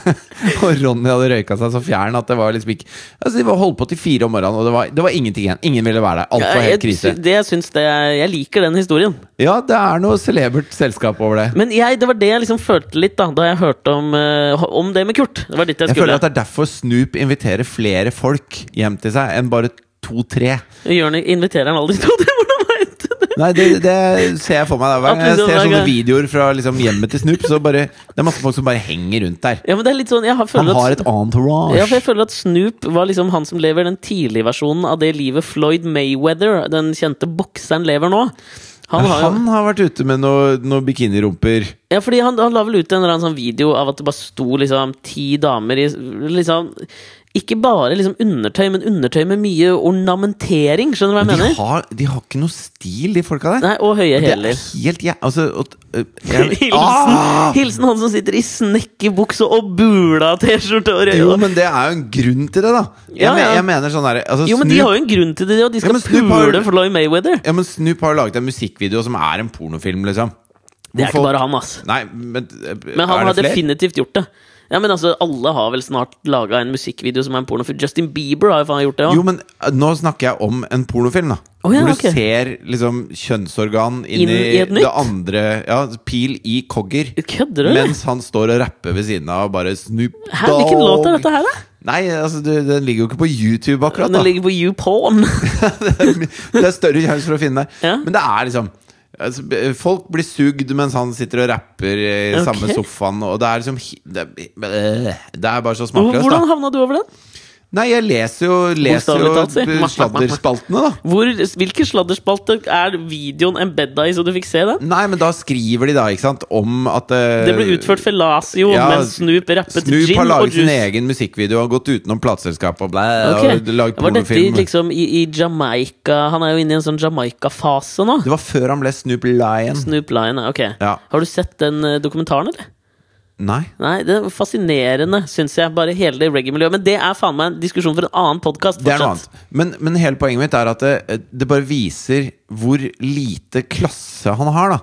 Speaker 2: og Ronny hadde røyka seg så fjern at det var liksom ikke Altså De var holdt på til fire om morgenen, og det var, det var ingenting igjen. Ingen ville være der. Alt var helt krise.
Speaker 1: det jeg, syns det jeg liker den historien.
Speaker 2: Ja, det er noe celebert selskap over det.
Speaker 1: Men jeg, det var det jeg liksom følte litt da Da jeg hørte om, eh, om det med Kurt. Det var dit jeg
Speaker 2: Jeg
Speaker 1: skulle.
Speaker 2: føler at det er derfor Snoop inviterer flere folk hjem til seg enn bare to-tre.
Speaker 1: Jørn inviterer han aldri to. Det det?
Speaker 2: Nei, det, det ser jeg for meg. da Hver gang jeg ser sånne videoer fra liksom hjemmet til Snoop, så bare Det er masse folk som bare henger rundt der.
Speaker 1: Ja, men det er litt sånn Jeg har,
Speaker 2: Han har
Speaker 1: at,
Speaker 2: et entourage.
Speaker 1: ja, for jeg føler at Snoop var liksom han som lever den tidlige versjonen av det livet Floyd Mayweather, den kjente bokseren, lever nå. Han har jo
Speaker 2: han har vært ute med noen noe bikinirumper.
Speaker 1: Ja, fordi han, han la vel ut en eller annen sånn video av at det bare sto liksom ti damer i liksom Ikke bare liksom undertøy, men undertøy med mye ornamentering. Skjønner du hva jeg
Speaker 2: De
Speaker 1: mener?
Speaker 2: har, de har ikke noe stil, de folka der.
Speaker 1: Nei, Og høye
Speaker 2: er
Speaker 1: hæler.
Speaker 2: helt jæ... Altså og, jeg,
Speaker 1: Hilsen,
Speaker 2: Ah!
Speaker 1: hilsen han som sitter i snekkerbukse og bula T-skjorte og
Speaker 2: Jo, men det er jo en grunn til det, da. Jeg,
Speaker 1: Ja, ja.
Speaker 2: jeg mener sånn derre altså,
Speaker 1: Jo, men de har jo en grunn til det, og de skal
Speaker 2: Snoop
Speaker 1: pule Floy Mayweather.
Speaker 2: Ja, men Snoop har laget en musikkvideo som er en pornofilm, liksom.
Speaker 1: Det er ikke bare han, ass.
Speaker 2: Nei, men,
Speaker 1: Men han har definitivt gjort det. Ja, men altså, Alle har vel snart laga en musikkvideo som er en pornofilm. Justin Bieber har jo faen gjort det
Speaker 2: Jo, men øh, nå snakker jeg om en pornofilm, da.
Speaker 1: Oh, ja,
Speaker 2: hvor du ser liksom kjønnsorgan inn, i, det andre Ja, pil i cogger.
Speaker 1: Kødder du?
Speaker 2: Mens han står og rapper ved siden av og bare Snoop
Speaker 1: Hæ, Hvilken låt er dette her, da?
Speaker 2: Nei, altså, du, den ligger jo ikke på YouTube akkurat, da.
Speaker 1: Den ligger på YouPorn.
Speaker 2: det er større sjanse for å finne det.
Speaker 1: Ja.
Speaker 2: Men det er liksom altså, Folk blir sugd mens han sitter og rapper i
Speaker 1: okay.
Speaker 2: samme sofaen, og det er liksom Det, det er bare så smakløst,
Speaker 1: Hvordan
Speaker 2: da.
Speaker 1: havna du over den?
Speaker 2: Nei, jeg leser jo, leser jo sladderspaltene, da.
Speaker 1: Hvor, hvilke sladderspalter er videoen embedda i, så du fikk se den?
Speaker 2: Nei, men da skriver de da, ikke sant, om at uh,
Speaker 1: Det ble utført fellasio
Speaker 2: ja,
Speaker 1: mens Snoop rappet
Speaker 2: Snoop
Speaker 1: gin
Speaker 2: har laget sin egen musikkvideo og gått utenom plateselskapet og blæ,
Speaker 1: okay.
Speaker 2: og laget
Speaker 1: Var dette liksom i, i Jamaica Han er jo inne i en sånn Jamaica-fase nå.
Speaker 2: Det var før han ble Snoop Lion.
Speaker 1: Snoop Lion, ok.
Speaker 2: Ja.
Speaker 1: Har du sett den eh, dokumentaren, eller?
Speaker 2: Nei.
Speaker 1: Nei, det er fascinerende, syns jeg. Bare hele det reggae-miljøet. Men det er faen meg en diskusjon for en annen podkast.
Speaker 2: Men, men hele poenget mitt er at det, det bare viser hvor lite klasse han har, da.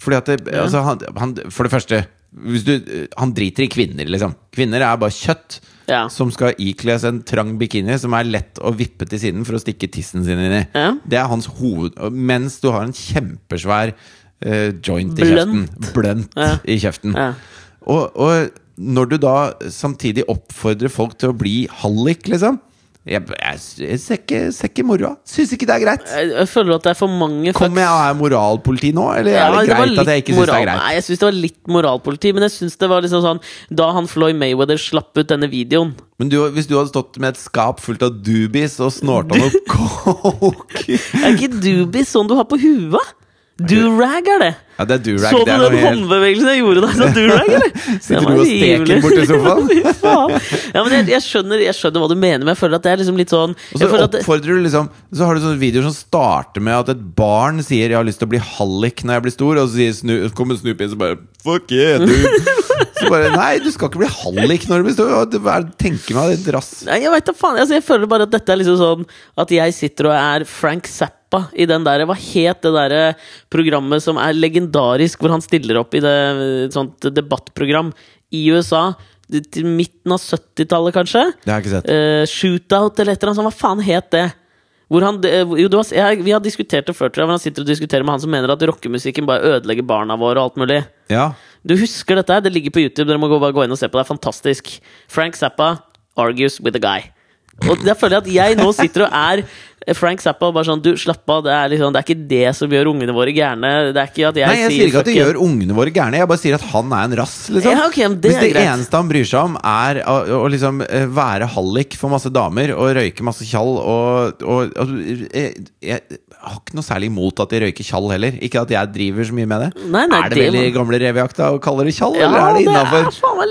Speaker 2: Fordi at det, altså, han, han, For det første du, Han driter i kvinner, liksom. Kvinner er bare kjøtt
Speaker 1: Ja.
Speaker 2: som skal ikles en trang bikini som er lett å vippe til siden for å stikke tissen sin inn i.
Speaker 1: Ja.
Speaker 2: Det er hans hoved... Mens du har en kjempesvær uh, joint i
Speaker 1: Blønt.
Speaker 2: kjeften. Blønt
Speaker 1: Ja.
Speaker 2: i kjeften. Og, og når du da samtidig oppfordrer folk til å bli hallik, liksom Jeg, jeg, jeg ser ikke, ser ikke moroa. Syns ikke det er greit.
Speaker 1: Jeg, jeg føler at det er for mange
Speaker 2: Kommer jeg og er moralpoliti nå, eller
Speaker 1: Ja,
Speaker 2: er det
Speaker 1: det
Speaker 2: greit at jeg ikke syns det er greit?
Speaker 1: Nei, jeg syns det var litt moralpoliti, men jeg synes det var liksom sånn Da han Floyd Mayweather slapp ut denne videoen
Speaker 2: Men du, hvis du hadde stått med et skap fullt av doobies og snorta noe coke
Speaker 1: Er ikke doobies sånn du har på huet? Do-rag er det!
Speaker 2: Ja, det er durag.
Speaker 1: Så du den
Speaker 2: helt
Speaker 1: håndbevegelsen jeg gjorde da? Så do-rag, eller?
Speaker 2: Sitter du og steker borti sofaen?
Speaker 1: Ja, men jeg, jeg, skjønner, jeg skjønner hva du mener, men jeg føler at det er liksom litt sånn
Speaker 2: Og så oppfordrer du liksom Så har du sånne videoer som starter med at et barn sier 'jeg har lyst til å bli hallik når jeg blir stor', og så sier Snu, kommer Snoop inn og bare 'fuck yeah, dude'. Så bare Nei, du skal ikke bli hallik når du blir stor. Hva er det- Tenker meg det rass.
Speaker 1: Nei, jeg vet da faen. Altså, jeg føler bare at dette er liksom sånn At jeg sitter og er Frank Zappa i den der Hva het det derre programmet som er legendarisk, hvor han stiller opp i det et sånt debattprogram i USA? Til midten av 70-tallet, kanskje?
Speaker 2: Det har jeg ikke sett.
Speaker 1: Eh, shootout eller et eller annet sånt. Hva faen het det? Han, jo, har, jeg, vi har diskutert det før, tror jeg. Hvor han sitter og diskuterer med han som mener at rockemusikken bare ødelegger barna våre og alt mulig.
Speaker 2: Ja.
Speaker 1: Du husker dette? her? Det ligger på YouTube. Dere må gå, bare gå inn og se på det. Det er fantastisk. Frank Zappa argues with a guy. Og der føler jeg at jeg nå sitter og er Frank Zappa bare sånn Du, slapp av. Det er, liksom, det er ikke det som gjør ungene våre gærne. Det er ikke at jeg
Speaker 2: Nei, jeg
Speaker 1: sier
Speaker 2: sier ikke at det gjør ungene våre gærne. Jeg bare sier at han er en rass, liksom.
Speaker 1: Ja, okay, det
Speaker 2: Hvis
Speaker 1: er
Speaker 2: det
Speaker 1: greit.
Speaker 2: eneste han bryr seg om, er å, å liksom eh, være hallik for masse damer og røyke masse tjall og, og, og jeg, jeg har ikke noe særlig imot at de røyker tjall heller. Ikke at jeg driver så mye med det.
Speaker 1: Nei, nei,
Speaker 2: er det,
Speaker 1: det
Speaker 2: veldig
Speaker 1: man...
Speaker 2: gamle revejakta å kalle det tjall,
Speaker 1: Ja,
Speaker 2: eller er det
Speaker 1: det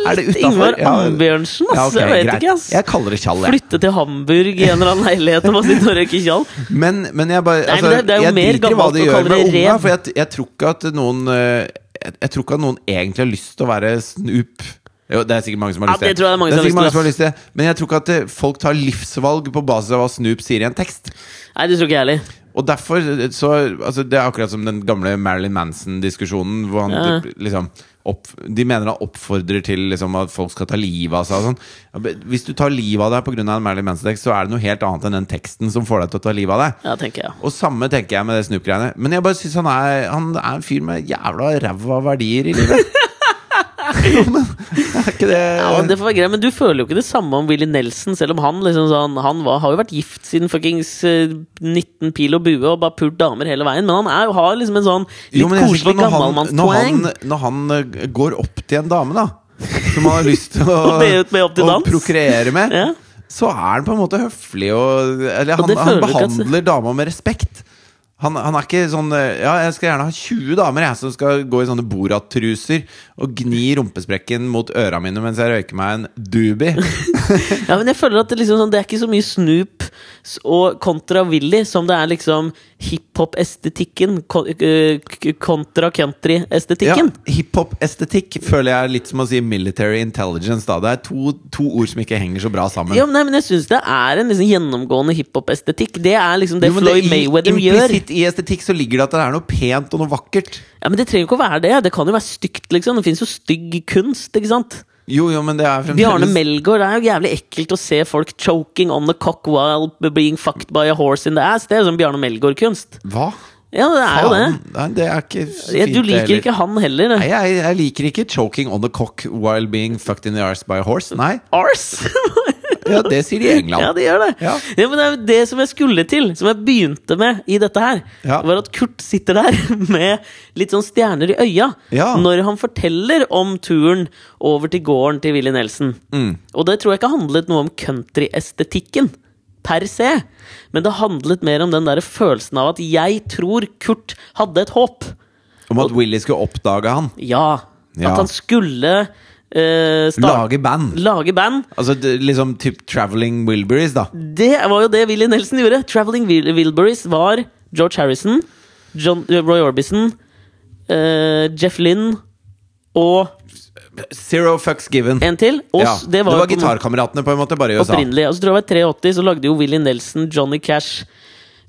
Speaker 1: er det litt
Speaker 2: utenfor?
Speaker 1: Ingvar Ambjørnsen, ass.
Speaker 2: ok,
Speaker 1: Jeg vet
Speaker 2: greit.
Speaker 1: ikke, ass.
Speaker 2: Jeg kaller det tjall, jeg.
Speaker 1: Flytte til Hamburg i en eller annen leilighet og bare sitte og røyke tjall.
Speaker 2: Men, men jeg bare
Speaker 1: Nei,
Speaker 2: altså,
Speaker 1: men det- det er jo
Speaker 2: Jeg
Speaker 1: mer gammelt å kalle det rev.
Speaker 2: for jeg, jeg tror ikke at noen eh, jeg, jeg tror ikke at noen egentlig har lyst til å være Snoop. Jo, det er sikkert mange som har lyst til
Speaker 1: det jeg det mange som har
Speaker 2: sikkert
Speaker 1: lyst
Speaker 2: som har lyst til. Men jeg tror ikke at eh, folk tar livsvalg på basis av hva Snoop sier i en tekst.
Speaker 1: Nei, det tror ikke jeg heller.
Speaker 2: Og derfor så altså, Det er akkurat som den gamle Marilyn Manson-diskusjonen, hvor han
Speaker 1: Ja.
Speaker 2: liksom opp, De mener han oppfordrer til liksom, at folk skal ta livet av seg sånn. Hvis du tar livet av deg pga. en Marilyn Manson-tekst, så er det noe helt annet enn den teksten som får deg til å ta livet av deg.
Speaker 1: Ja, tenker jeg.
Speaker 2: Og samme tenker jeg med det Snoop-greiene. Men jeg bare synes han Han er en fyr med jævla ræva verdier i livet. men er ikke det
Speaker 1: Ja, men det får være greit, men du føler jo ikke det samme om Willy Nelson, selv om han liksom sånn Han var, har jo vært gift siden fuckings eh, 19 pil og bue og bare pult damer hele veien, men han er, har liksom en sånn litt
Speaker 2: Jo,
Speaker 1: koselig
Speaker 2: gammalmannspoeng. når når, han, eh, går opp til en dame, da som han har lyst til å, å prokreere med,
Speaker 1: Ja.
Speaker 2: så er han på en måte høflig og Eller han, han
Speaker 1: føler ikke
Speaker 2: behandler dama med respekt. Han, han er ikke sånn eh, Ja, jeg skal gjerne ha 20 damer jeg som skal gå i sånne Borat-truser og gni rumpesprekken mot øra mine mens jeg røyker meg en doobie.
Speaker 1: Ja, men jeg føler at det, liksom sånn, det er ikke så mye Snoop og kontra Willy som det er liksom hiphop-estetikken eh, kontra
Speaker 2: Ja,
Speaker 1: country-estetikken.
Speaker 2: Hiphop-estetikk føler jeg er litt som å si military intelligence. Da. Det er to, to ord som ikke henger så bra sammen.
Speaker 1: Ja, nei, men jeg syns det er en liksom gjennomgående hiphop-estetikk. Det er liksom det
Speaker 2: Jo, Floyd det-
Speaker 1: Mayweather
Speaker 2: i,
Speaker 1: gjør.
Speaker 2: Implisitt i estetikk så ligger det at det er noe pent og noe vakkert.
Speaker 1: Ja, Men det trenger ikke å være det. Det kan jo være stygt, liksom. Det fins jo stygg kunst, ikke sant?
Speaker 2: Jo, jo, men det er
Speaker 1: Bjarne Melgaard, det er jo jævlig ekkelt å se folk choking on the cock while being fucked by a horse in the ass. Det er jo sånn Bjarne Melgaard-kunst.
Speaker 2: Hva?
Speaker 1: Ja, det er jo det.
Speaker 2: Nei, det er ikke fint,
Speaker 1: Du liker
Speaker 2: heller.
Speaker 1: ikke han heller.
Speaker 2: Nei, jeg, jeg liker ikke 'choking on the cock while being fucked in the arse by a horse'. Nei.
Speaker 1: Arse!
Speaker 2: Ja, det sier de i England.
Speaker 1: Ja, de gjør det.
Speaker 2: Ja.
Speaker 1: men det er jo det som jeg skulle til, som jeg begynte med i dette her,
Speaker 2: Ja.
Speaker 1: var at Kurt sitter der med litt sånn stjerner i øya
Speaker 2: Ja.
Speaker 1: når han forteller om turen over til gården til Willy Nelson.
Speaker 2: Mm.
Speaker 1: Og det tror jeg ikke handlet noe om countryestetikken per se, men det handlet mer om den der følelsen av at jeg tror Kurt hadde et håp.
Speaker 2: Om at Willy skulle oppdage han.
Speaker 1: Ja.
Speaker 2: Ja.
Speaker 1: At han skulle starte-
Speaker 2: Lage band.
Speaker 1: lage band.
Speaker 2: Altså liksom typ Traveling Wilburys, da.
Speaker 1: Det var jo det Willy Nelson gjorde. Traveling Wil Wilburys var George Harrison, John, eh, Roy Orbison, uh, Jeff Lynn og
Speaker 2: Zero fucks given.
Speaker 1: en til. Og
Speaker 2: Ja. Det
Speaker 1: det
Speaker 2: var,
Speaker 1: var, på-
Speaker 2: gitarkameratene, på en måte, bare i USA.
Speaker 1: opprinnelig. Og så tror jeg det var 83, så lagde jo Willy Nelson, Johnny Cash,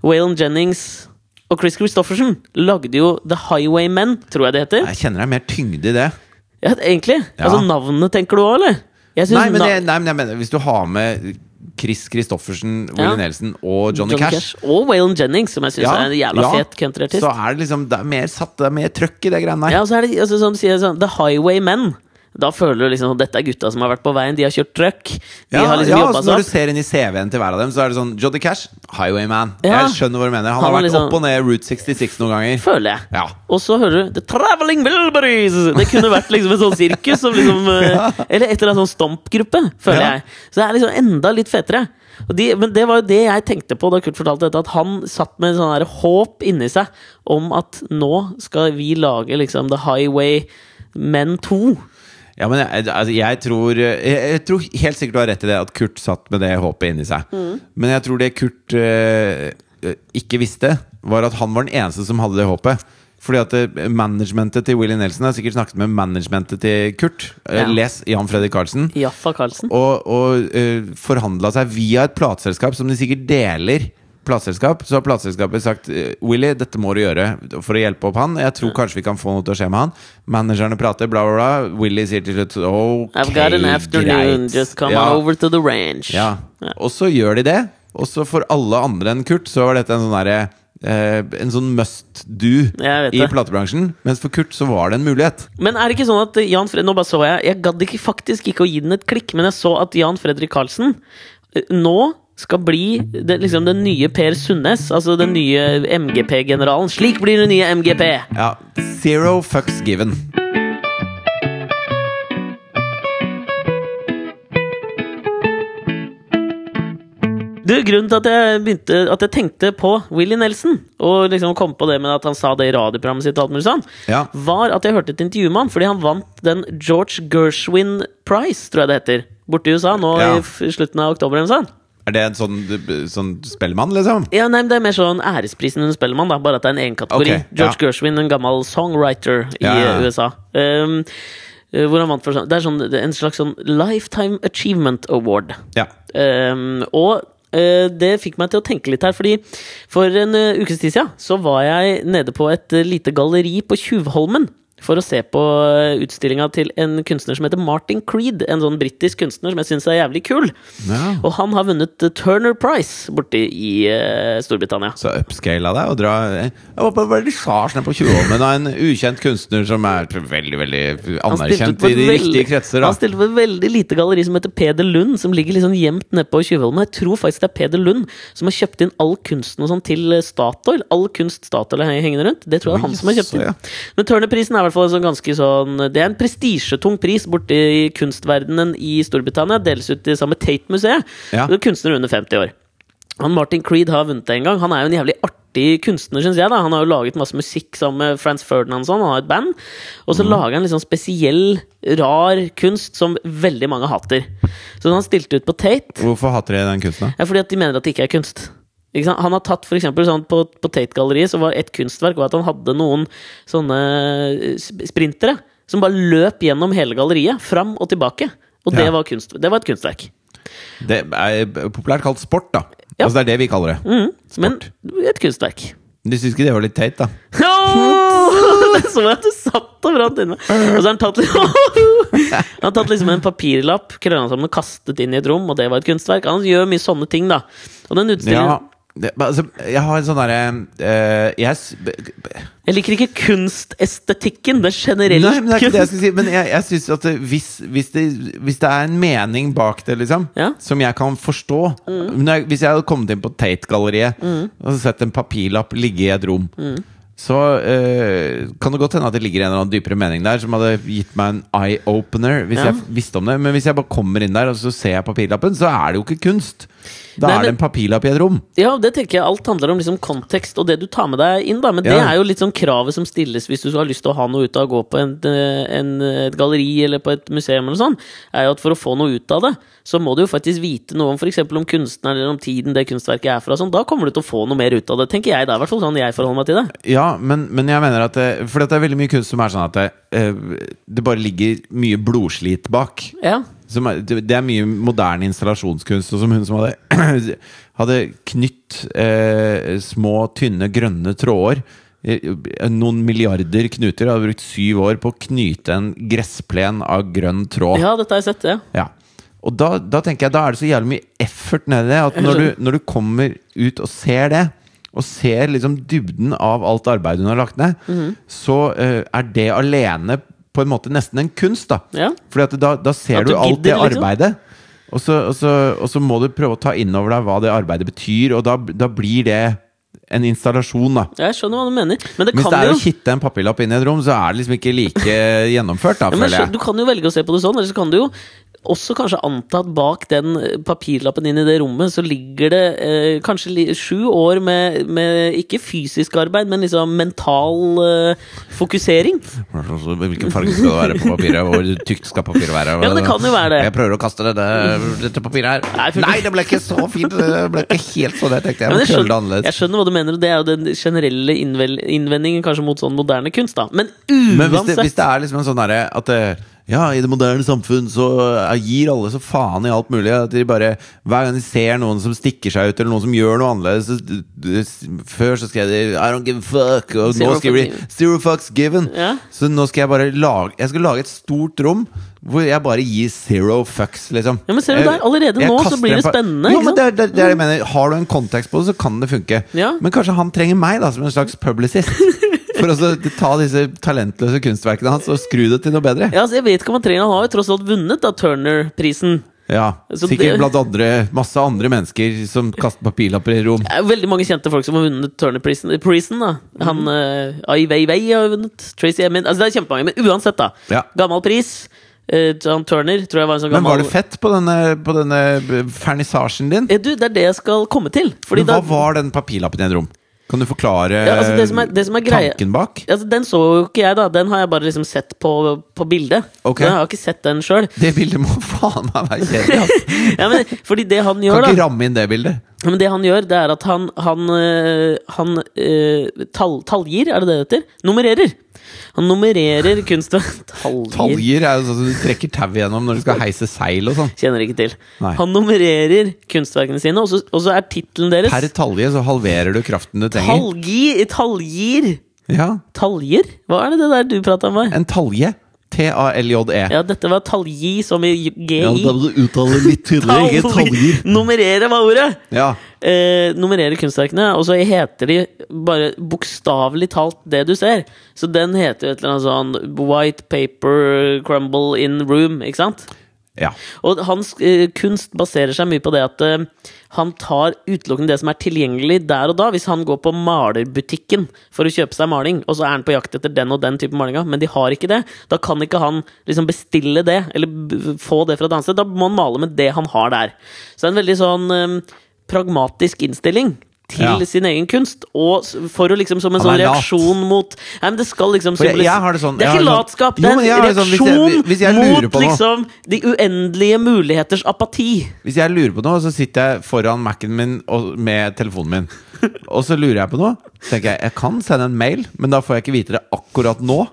Speaker 1: Waylon Jennings og Chris Christofferson lagde jo The Highwaymen, tror jeg det heter.
Speaker 2: Jeg kjenner det er mer tyngde i det.
Speaker 1: Ja, egentlig.
Speaker 2: Ja.
Speaker 1: Altså navnet, tenker du òg, eller?
Speaker 2: Nei, men, det, nei, men jeg mener, hvis du har med Chris Christoffersen, Willy
Speaker 1: Ja.
Speaker 2: Nelson og Johnny, Cash,
Speaker 1: Og Waylon Jennings, som jeg syns
Speaker 2: Ja,
Speaker 1: er en jævla
Speaker 2: ja.
Speaker 1: fet countryartist.
Speaker 2: så er det liksom Det er mer satt, det er mer trøkk i det greiene der.
Speaker 1: Ja, og så er det altså, sier jeg sånn, The Highwaymen. Da føler du liksom at dette er gutta som har vært på veien. De har kjørt truck. De
Speaker 2: Ja,
Speaker 1: har liksom
Speaker 2: ja,
Speaker 1: jobbet
Speaker 2: altså,
Speaker 1: seg
Speaker 2: Når du ser inn i CV-en til hver av dem, så er det sånn Joddy Cash, Highwayman.
Speaker 1: Ja.
Speaker 2: Jeg skjønner hva du mener. Han,
Speaker 1: Han
Speaker 2: har vært
Speaker 1: liksom-
Speaker 2: opp og ned Route 66 noen ganger.
Speaker 1: Føler jeg.
Speaker 2: Ja.
Speaker 1: Og så hører du The Traveling Wilburys! Det kunne vært liksom et sånt sirkus. Som liksom, ja. Eller et eller annet sånn Stomp-gruppe, føler jeg. Så det er liksom enda litt fetere. De, men det var jo det jeg tenkte på da Kurt fortalte dette, at han satt med sånn her håp inni seg om at nå skal vi lage liksom The Highway Men 2.
Speaker 2: Ja, men jeg, altså, jeg, tror, jeg, jeg tror helt sikkert du har rett i det, at Kurt satt med det håpet inni seg.
Speaker 1: Mm.
Speaker 2: Men jeg tror det Kurt uh, ikke visste, var at han var den eneste som hadde det håpet. Fordi at eh, managementet til Willy Nelson har sikkert snakket med managementet til Kurt. Eh,
Speaker 1: Ja.
Speaker 2: Les Jan Fredrik Karlsen.
Speaker 1: Jaffa Karlsen.
Speaker 2: Og, og uh, forhandla seg via et plateselskap som de sikkert deler. Plateselskap, Så har plateselskapet sagt eh, Willy, dette må du gjøre for å hjelpe opp han. Jeg tror kanskje vi kan få noe til å skje med han. Managerne prater, bla, bla, bla. Willy sier til slutt ok,
Speaker 1: I've got an afternoon,
Speaker 2: greit.
Speaker 1: just come
Speaker 2: ja,
Speaker 1: over to the ranch.
Speaker 2: Ja.
Speaker 1: Ja.
Speaker 2: Og så gjør de det. Og så for alle andre enn Kurt så var dette en sånn derre Uh, En sånn must do i platebransjen. Mens for Kurt så var det en mulighet.
Speaker 1: Men er det ikke sånn at Jan Fred... Nå bare så jeg Jeg gadd ikke faktisk ikke å gi den et klikk, men jeg så at Jan Fredrik Karlsen eh, nå skal bli det, liksom den nye Per Sundnes. Altså den nye MGP-generalen. Slik blir den nye MGP!
Speaker 2: Ja, Zero fucks given.
Speaker 1: Du, Grunnen til at jeg begynte At jeg tenkte på Willy Nelson, og liksom kom på det med at han sa det i radioprogrammet sitt, alt mulig sånn,
Speaker 2: Ja.
Speaker 1: var at jeg hørte et intervju med han fordi han vant den George Gershwin Prize, tror jeg det heter, borte i USA nå
Speaker 2: Ja.
Speaker 1: i slutten av oktober. eller sånt.
Speaker 2: Er det en sånn, sånn spellemann, liksom?
Speaker 1: Ja, nei, men Det er mer sånn æresprisen under Spellemann, da, bare at det er en egen kategori.
Speaker 2: Okay,
Speaker 1: George
Speaker 2: ja.
Speaker 1: Gershwin, en gammel songwriter i
Speaker 2: Ja,
Speaker 1: USA. Um, eh, hvor han vant for sånn Det er sånn, en slags sånn Lifetime Achievement Award.
Speaker 2: Ja.
Speaker 1: Um, og uh, det fikk meg til å tenke litt her, fordi for en uh, ukes tid siden så var jeg nede på et uh, lite galleri på Tjuvholmen. For å se på uh, utstillinga til en kunstner som heter Martin Creed. En sånn britisk kunstner som jeg syns er jævlig kul.
Speaker 2: Ja.
Speaker 1: Og han har vunnet uh, Turner Prize borte i uh, Storbritannia.
Speaker 2: Så upscala deg og dra Jeg var vernissasje nede på Tjuvholmen av en ukjent kunstner som er veldig veldig anerkjent i de riktige kretser.
Speaker 1: Han stilte på et veldig lite galleri som heter Peder Lund, som ligger liksom gjemt nede på Tjuvholmen. Jeg tror faktisk det er Peder Lund som har kjøpt inn all kunsten og sånn til eh, Statoil. All kunst Statoil er hengende rundt. Det tror jeg er han som har kjøpt inn. Men Turner-prisen er hvert fall en sånn ganske sånn Det er en prestisjetung pris borte i kunstverdenen i Storbritannia. Deles ut i samme Tate-museet.
Speaker 2: Ja.
Speaker 1: Er Kunstner under 50 år. Han Martin Creed har vunnet det en gang. Han er jo en jævlig artig kunstner, syns jeg. da Han har jo laget masse musikk sammen med Frans Ferdinand og sånn. Han har et band. Og så lager han litt sånn spesiell, rar kunst som veldig mange hater. Så han stilte ut på Tate.
Speaker 2: Hvorfor hater de den kunsten? da?
Speaker 1: Ja, fordi at de mener at det ikke er kunst. Han har tatt for eksempel, sånn, På, på Tate-galleriet så var et kunstverk var at han hadde noen sånne eh, sprintere som bare løp gjennom hele galleriet, fram og tilbake. Og det,
Speaker 2: Ja.
Speaker 1: var kunst, det var et kunstverk.
Speaker 2: Det er populært kalt sport, da.
Speaker 1: Ja.
Speaker 2: Altså Det er det vi kaller det.
Speaker 1: Mm, men et kunstverk.
Speaker 2: Du syns ikke det var litt teit, da?
Speaker 1: Det så jeg at du satt og brant inne. Og så har han tatt, han har tatt liksom en papirlapp, krølla sammen og kastet inn i et rom, og det var et kunstverk. Han gjør mye sånne ting, da. Og den utstillingen
Speaker 2: Ja. Det, altså, Jeg har en sånn derre uh, jeg,
Speaker 1: Jeg liker ikke kunstestetikken. Det generelle
Speaker 2: Nei, men det er ikke det jeg skal si. Men jeg, jeg synes at hvis, hvis, det, hvis det er en mening bak det, liksom,
Speaker 1: Ja.
Speaker 2: som jeg kan forstå
Speaker 1: Mm.
Speaker 2: Jeg, Hvis jeg hadde kommet inn på Tate-galleriet og sett en papirlapp ligge i et rom,
Speaker 1: Mm.
Speaker 2: så uh, kan det godt hende at det ligger en eller annen dypere mening der som hadde gitt meg en eye-opener hvis
Speaker 1: Ja.
Speaker 2: jeg visste om det. Men hvis jeg bare kommer inn der og så ser jeg papirlappen, så er det jo ikke kunst. Da
Speaker 1: Nei,
Speaker 2: er det en papirlapp i et rom.
Speaker 1: Ja, det tenker jeg alt handler om liksom kontekst og det du tar med deg inn. da Men det er jo litt sånn kravet som stilles hvis du har lyst til å ha noe ut av å gå på en, eh, en, et galleri eller på et museum, eller sånn er jo at for å få noe ut av det, så må du jo faktisk vite noe om for om kunstneren eller om tiden det kunstverket er fra. Sånn. Da kommer du til å få noe mer ut av det, tenker jeg. Det er i hvert fall sånn jeg forholder meg til det.
Speaker 2: Ja, men, men jeg mener at det, For det er veldig mye kunst som er sånn at det, eh, det bare ligger mye blodslit bak.
Speaker 1: Ja,
Speaker 2: er, det er mye moderne installasjonskunst. Og som hun som hadde, hadde knytt eh, små, tynne, grønne tråder. eh, Noen milliarder knuter. Hadde brukt syv år på å knyte en gressplen av grønn tråd.
Speaker 1: ja dette har jeg sett, ja.
Speaker 2: Ja. Og da, da tenker jeg Da er det så jævlig mye effort nedi det. At når du, når du kommer ut og ser det, og ser liksom dybden av alt arbeidet hun har lagt ned,
Speaker 1: Mhm.
Speaker 2: så uh, er det alene på en måte nesten en kunst. da
Speaker 1: Ja.
Speaker 2: Fordi at da, da ser du,
Speaker 1: du
Speaker 2: alt det
Speaker 1: gidder, liksom.
Speaker 2: arbeidet. Og så, og, så, og så må du prøve å ta inn over deg hva det arbeidet betyr, og da, da blir det en installasjon. da
Speaker 1: Jeg skjønner hva du mener. Men det
Speaker 2: Hvis
Speaker 1: kan
Speaker 2: det er
Speaker 1: jo
Speaker 2: å kitte en papirlapp inn i et rom, så er det liksom ikke like gjennomført. da
Speaker 1: Ja,
Speaker 2: føler jeg
Speaker 1: Du kan jo velge å se på det sånn, eller så kan du jo også kanskje anta at bak den eh, papirlappen inn i det rommet, så ligger det eh, kanskje sju år med, med ikke fysisk arbeid, men liksom mental eh, fokusering.
Speaker 2: Hvilken farge skal det være på papiret? Hvor tykt skal papiret være?
Speaker 1: Ja, det kan jo være det.
Speaker 2: Jeg prøver å kaste dette, dette papiret her.
Speaker 1: Nei, for-
Speaker 2: Nei, det ble ikke så fint! Det ble ikke helt sånn jeg tenkte. Jeg
Speaker 1: jeg, skjønner, jeg skjønner hva du mener, og det er jo den generelle innvendingen kanskje mot sånn moderne kunst, da. Men
Speaker 2: Men hvis det, hvis det er liksom en sånn derre at det, ja, i det moderne samfunn så eh, gir alle så faen i alt mulig. At de bare Hver gang de ser noen som stikker seg ut, eller noen som gjør noe annerledes så, Før så skrev de 'I don't give a fuck', og
Speaker 1: Zero
Speaker 2: nå skriver de 'Zero fucks given'.
Speaker 1: Ja.
Speaker 2: Så nå skal jeg bare lage Jeg skal lage et stort rom hvor jeg bare gir zero fucks, liksom.
Speaker 1: Ja, men ser du der, allerede
Speaker 2: jeg
Speaker 1: nå så blir det spennende,
Speaker 2: Jo, men det, er- det, det er det jeg mener. Har du en kontekst på det, så kan det funke.
Speaker 1: Ja.
Speaker 2: Men kanskje han trenger meg da som en slags publicist. For å ta disse talentløse kunstverkene hans og skru det til noe bedre.
Speaker 1: Ja, altså, jeg vet ikke om han trenger Han har jo tross alt vunnet da Turner-prisen.
Speaker 2: Ja, Sikkert blant andre masse andre mennesker som kaster papirlapper i rom.
Speaker 1: Veldig mange kjente folk som har vunnet Turner-prisen. Prison, da. Han uh, Ai Weiwei har vunnet. Tracy Emin Altså, det er kjempemange. Men uansett, da.
Speaker 2: Ja.
Speaker 1: Gammel pris. Uh, John Turner tror jeg var en sånn
Speaker 2: Men var det fett på denne, på denne fernissasjen din?
Speaker 1: Eh, Du, det er det jeg skal komme til. Fordi
Speaker 2: Men hva
Speaker 1: da,
Speaker 2: var den papirlappen i en rom? Kan du forklare
Speaker 1: Ja, altså, det som er- det som er greia-
Speaker 2: tanken bak?
Speaker 1: altså, Den så jo ikke jeg, da. Den har jeg bare liksom sett på, på bildet.
Speaker 2: Okay.
Speaker 1: Jeg har ikke sett den sjøl.
Speaker 2: Det bildet må faen meg være kjedelig. altså.
Speaker 1: Ja, men fordi det han gjør,
Speaker 2: Kan
Speaker 1: da
Speaker 2: ikke ramme inn det bildet.
Speaker 1: Ja, Men det han gjør, det er at han Han, øh, han øh, tall, tallgir, er det det det heter? Nummererer. Han nummererer kunstverk Tallgir
Speaker 2: Taljer er jo sånn du trekker tau igjennom når du skal heise seil og sånn.
Speaker 1: Kjenner ikke til.
Speaker 2: Nei.
Speaker 1: Han nummererer kunstverkene sine, og så, og så er tittelen deres
Speaker 2: Per talje så halverer du kraften du trenger.
Speaker 1: Talgir Tallgir
Speaker 2: Ja,
Speaker 1: Taljer? Hva er det det der du prata med?
Speaker 2: En talje. T-a-l-j-e.
Speaker 1: Ja, dette var talgi som i GI.
Speaker 2: du uttale litt
Speaker 1: tydeligere, ikke talji Nummerere var ordet!
Speaker 2: Ja.
Speaker 1: eh, nummerere kunstverkene, og så heter de bare bokstavelig talt det du ser. Så den heter jo et eller annet sånn White paper crumble in room, ikke sant?
Speaker 2: Ja.
Speaker 1: Og hans uh, kunst baserer seg mye på det at uh, han tar utelukkende det som er tilgjengelig der og da. Hvis han går på malerbutikken for å kjøpe seg maling, og så er han på jakt etter den og den type malinga, men de har ikke det, da kan ikke han liksom bestille det, eller få det fra et annet sted. Da må han male med det han har der. Så det er en veldig sånn uh, pragmatisk innstilling. Til
Speaker 2: Ja.
Speaker 1: sin egen kunst, og for å liksom som en sånn reaksjon mot Nei, men det skal liksom
Speaker 2: jeg- jeg har det sånn-
Speaker 1: Det er ikke
Speaker 2: sånn-
Speaker 1: latskap, det er en
Speaker 2: reaksjon sånn, hvis jeg-
Speaker 1: reaksjon
Speaker 2: hvis jeg lurer
Speaker 1: mot liksom de uendelige muligheters apati.
Speaker 2: Hvis jeg lurer på noe, så sitter jeg foran Mac-en min og, med telefonen min. Og så lurer jeg på noe. Så tenker jeg jeg kan sende en mail, men da får jeg ikke vite det akkurat nå.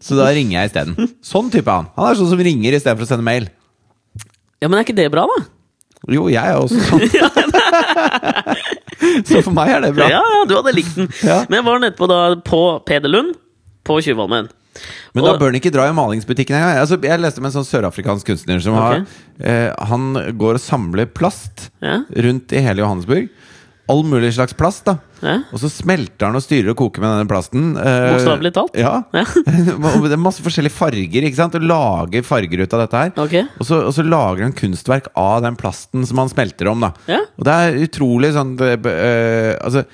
Speaker 2: Så da ringer jeg isteden. Sånn type er han. Han er sånn som ringer istedenfor å sende mail.
Speaker 1: Ja, Men er ikke det bra, da?
Speaker 2: Jo, jeg er også sånn. så for meg er det bra.
Speaker 1: Ja, ja, du hadde likt den.
Speaker 2: Ja.
Speaker 1: Men jeg var nettopp da, på Pederlund på Tjuvholmen.
Speaker 2: Men da bør han ikke dra i malingsbutikken engang. Altså, jeg leste om en sånn sørafrikansk kunstner som har
Speaker 1: Ok.
Speaker 2: eh, Han går og samler plast
Speaker 1: Ja.
Speaker 2: rundt i hele Johannesburg. all mulig slags plast. da
Speaker 1: Ja.
Speaker 2: Og så smelter han og styrer og koker med denne plasten. eh,
Speaker 1: Bokstavelig talt?
Speaker 2: Ja.
Speaker 1: Ja.
Speaker 2: Det er masse forskjellige farger, ikke sant? og lager farger ut av dette her.
Speaker 1: Okay.
Speaker 2: Og, så, og så lager han kunstverk av den plasten som han smelter om. da
Speaker 1: Ja.
Speaker 2: Og det er utrolig sånn det, eh, altså,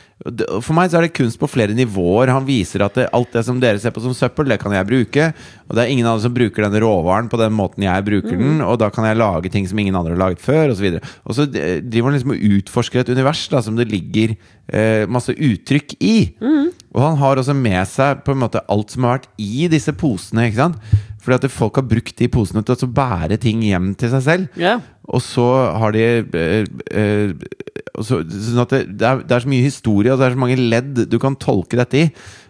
Speaker 2: For meg så er det kunst på flere nivåer. Han viser at det, alt det som dere ser på som søppel, det kan jeg bruke. Og det er ingen andre som bruker den råvaren på den måten jeg bruker den. Og da kan jeg lage ting som ingen andre har laget før, osv. Og, så og så eh, driver han liksom og utforsker et univers da som det ligger eh, masse uttrykk i. Og han har også med seg på en måte alt som har vært i disse posene. ikke sant? Fordi at folk har brukt de posene til å bære ting hjem til seg selv.
Speaker 1: Yeah.
Speaker 2: Og så har de øh, øh, så, Sånn det, det, er, det er så mye historie, og det er så mange ledd du kan tolke dette i.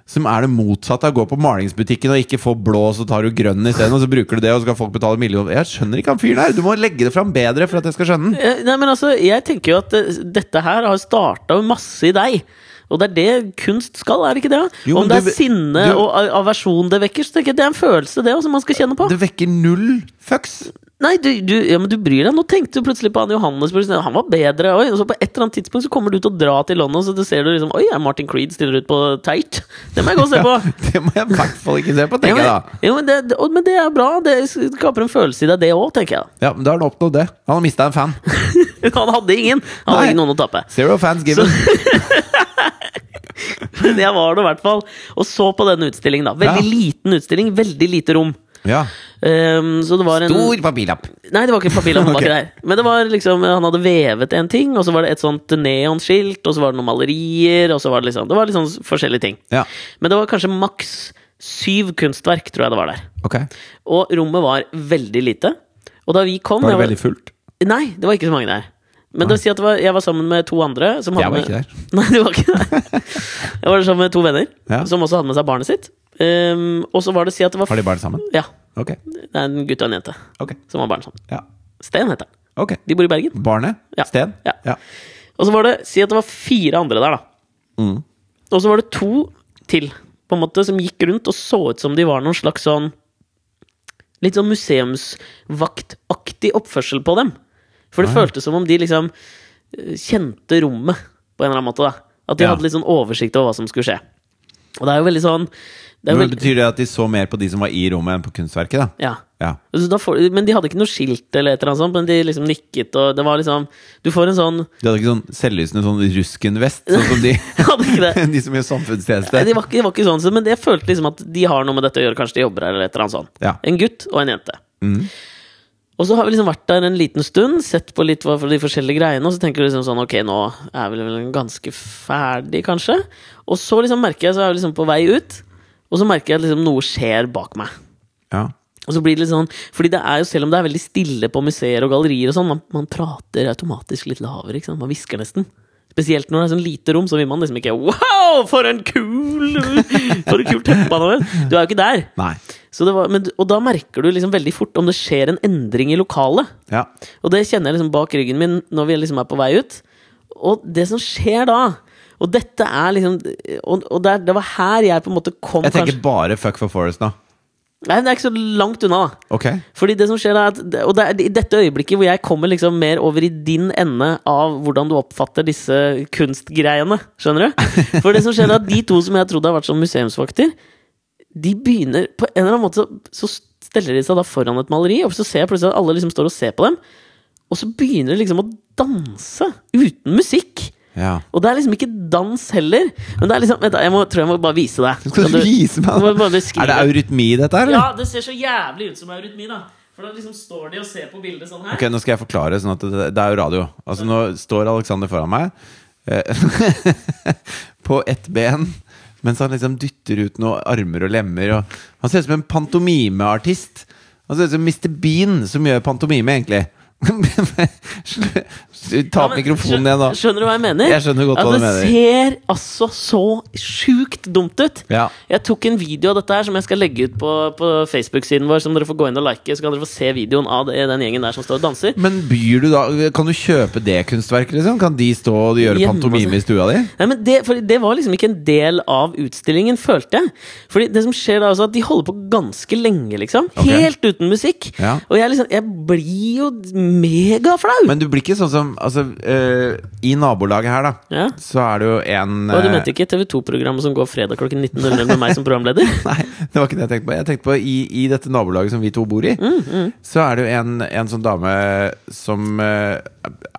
Speaker 2: Som er det motsatte av å gå på malingsbutikken og ikke få blå, så tar du grønn isteden. Og så bruker du det, og så skal folk betale millioner. Jeg skjønner ikke han fyren her! Du må legge det fram bedre for at jeg skal skjønne den.
Speaker 1: Eh, Nei, men altså, jeg tenker jo at eh, dette her har starta masse i deg. Og det er det kunst skal, er det ikke det?
Speaker 2: Jo,
Speaker 1: Om det
Speaker 2: du-
Speaker 1: er sinne
Speaker 2: du-
Speaker 1: og aversjon det vekker, så tenker jeg det er en følelse, det, som man skal kjenne på.
Speaker 2: Det vekker null fucks.
Speaker 1: Nei, du, du, ja, men du bryr deg. Nå tenkte du plutselig på han Johannes. Han var bedre. Oi, og så på et eller annet tidspunkt så kommer du til å dra til London, så du ser du liksom Oi, Martin Creed stiller ut på Teit? Det må jeg gå og se på.
Speaker 2: Det må jeg i hvert fall ikke se på, tenker jeg da.
Speaker 1: ja, men, det, men det er bra. Det skaper en følelse i deg, det òg, tenker jeg.
Speaker 2: Ja, men Da har han oppnådd det. Han har mista en fan.
Speaker 1: Han hadde ingen. Han hadde
Speaker 2: ingen
Speaker 1: ikke noen å tape.
Speaker 2: Zero fans given.
Speaker 1: Men jeg var det i hvert fall og så på denne utstillingen. da Veldig
Speaker 2: Ja.
Speaker 1: liten utstilling, veldig lite rom.
Speaker 2: Ja.
Speaker 1: Um, så det var en
Speaker 2: Stor papirlapp.
Speaker 1: Nei, det var ikke papirlapp. han var ikke. Men det var liksom han hadde vevet en ting, og så var det et sånt neonskilt, og så var det noen malerier, og så var det liksom Det var sånn forskjellige ting.
Speaker 2: Ja.
Speaker 1: Men det var kanskje maks syv kunstverk, tror jeg det var der.
Speaker 2: Okay.
Speaker 1: Og rommet var veldig lite. Og da vi kom
Speaker 2: Var det veldig fullt?
Speaker 1: Nei, det var ikke så mange der. Men det vil si at det var, jeg var sammen med to andre. Som
Speaker 2: Jeg var
Speaker 1: med-
Speaker 2: ikke der.
Speaker 1: Nei, du var ikke der. Jeg var sammen med to venner
Speaker 2: Ja.
Speaker 1: som også hadde med seg barnet sitt. Um, og så var det si at det var
Speaker 2: Har de barn sammen?
Speaker 1: Ja.
Speaker 2: Okay.
Speaker 1: Det er en gutt og en jente
Speaker 2: okay.
Speaker 1: som har barn sammen.
Speaker 2: Ja.
Speaker 1: Sten heter han.
Speaker 2: Okay.
Speaker 1: De bor i Bergen.
Speaker 2: Barnet?
Speaker 1: Ja.
Speaker 2: Sten?
Speaker 1: Ja.
Speaker 2: ja.
Speaker 1: Og så var det Si at det var fire andre der, da.
Speaker 2: Mm.
Speaker 1: Og så var det to til på en måte som gikk rundt og så ut som de var noen slags sånn Litt sånn museumsvaktaktig oppførsel på dem. For det føltes som om de liksom eh, kjente rommet på en eller annen måte. da At de
Speaker 2: Ja.
Speaker 1: hadde litt sånn oversikt over hva som skulle skje. Og det er jo veldig sånn det
Speaker 2: Men Betyr det at de så mer på de som var i rommet, enn på kunstverket? da?
Speaker 1: ja.
Speaker 2: Ja.
Speaker 1: Altså, da får, men de hadde ikke noe skilt eller et eller annet sånt, men de liksom nikket, og det var liksom Du får en sånn
Speaker 2: De hadde ikke sånn selvlysende sånn ruskenvest, sånn som de, de som gjør samfunnstjeneste?
Speaker 1: Ja, de, var, det var ikke sånn, men jeg følte liksom at de har noe med dette å gjøre. Kanskje de jobber her, eller et eller annet sånt.
Speaker 2: Ja.
Speaker 1: En gutt og en jente.
Speaker 2: Mhm.
Speaker 1: Og så har vi liksom vært der en liten stund, sett på litt hva for de forskjellige greiene, og så tenker du liksom sånn Ok, nå er vi vel ganske ferdig, kanskje? Og så liksom merker jeg, så er vi liksom på vei ut, og så merker jeg at liksom noe skjer bak meg.
Speaker 2: Ja.
Speaker 1: Og så blir det litt sånn Fordi det er jo, selv om det er veldig stille på museer og gallerier og sånn, man, man prater automatisk litt lavere, ikke sant? Man hvisker nesten. Spesielt når det er sånn lite rom, så vil man liksom ikke Wow, for en kul For et kult teppe han! Du er jo ikke der.
Speaker 2: Nei.
Speaker 1: Så det var, men, og da merker du liksom veldig fort om det skjer en endring i lokalet.
Speaker 2: Ja.
Speaker 1: Og det kjenner jeg liksom bak ryggen min når vi liksom er på vei ut. Og det som skjer da Og dette er liksom Og, og det, er- det var her jeg på en måte kom
Speaker 2: Jeg tenker
Speaker 1: kanskje
Speaker 2: bare fuck for Forest nå.
Speaker 1: Nei, det er ikke så langt unna, da.
Speaker 2: okay.
Speaker 1: Fordi det som skjer er at, Og det er i dette øyeblikket hvor jeg kommer liksom mer over i din ende av hvordan du oppfatter disse kunstgreiene. Skjønner du? For det som skjer er at de to som jeg trodde har vært sånn museumsvakter, de begynner På en eller annen måte så, så steller de seg da foran et maleri, og så ser jeg plutselig at alle liksom står og ser på dem. Og så begynner de liksom å danse uten musikk.
Speaker 2: Ja.
Speaker 1: Og det er liksom ikke dans heller. Men det er liksom jeg må, tror jeg må bare vise deg.
Speaker 2: Skal du vise meg. Er det eurytmi, dette her?
Speaker 1: Ja, det ser så jævlig ut som eurytmi, da. For da liksom står de og ser på bildet sånn her.
Speaker 2: Ok, Nå skal jeg forklare, sånn at det, det er jo radio. Altså Nå står Alexander foran meg eh, på ett ben. Mens han liksom dytter ut noen armer og lemmer. Og han ser ut som en pantomimeartist. Han ser ut som Mr. Bean, som gjør pantomime, egentlig. Ta opp
Speaker 1: ja,
Speaker 2: mikrofonen igjen, da.
Speaker 1: Skjønner du hva jeg mener?
Speaker 2: Jeg skjønner godt
Speaker 1: At
Speaker 2: hva du mener det
Speaker 1: ser altså så sjukt dumt ut.
Speaker 2: Ja.
Speaker 1: Jeg tok en video av dette her som jeg skal legge ut på, på Facebook-siden vår. Som dere får gå inn og like Så kan dere få se videoen av det, den gjengen der som står og danser.
Speaker 2: Men byr du da Kan du kjøpe det kunstverket, liksom? Kan de stå og gjøre
Speaker 1: Hjemme,
Speaker 2: pantomime i stua di?
Speaker 1: Nei, men det, det var liksom ikke en del av utstillingen, følte jeg. Fordi det som skjer da, altså at de holder på ganske lenge, liksom.
Speaker 2: Okay.
Speaker 1: Helt uten musikk.
Speaker 2: Ja.
Speaker 1: Og jeg, liksom, jeg blir jo megaflau!
Speaker 2: Men du blir ikke sånn som Altså, eh, i nabolaget her, da,
Speaker 1: Ja.
Speaker 2: så er det jo en
Speaker 1: Og du
Speaker 2: eh,
Speaker 1: mente ikke TV 2-programmet som går fredag klokken 19.00 med meg som programleder?
Speaker 2: Nei, det var ikke det jeg tenkte på. Jeg tenkte på I, i dette nabolaget som vi to bor i,
Speaker 1: Mm,
Speaker 2: så er det jo en, en sånn dame som eh,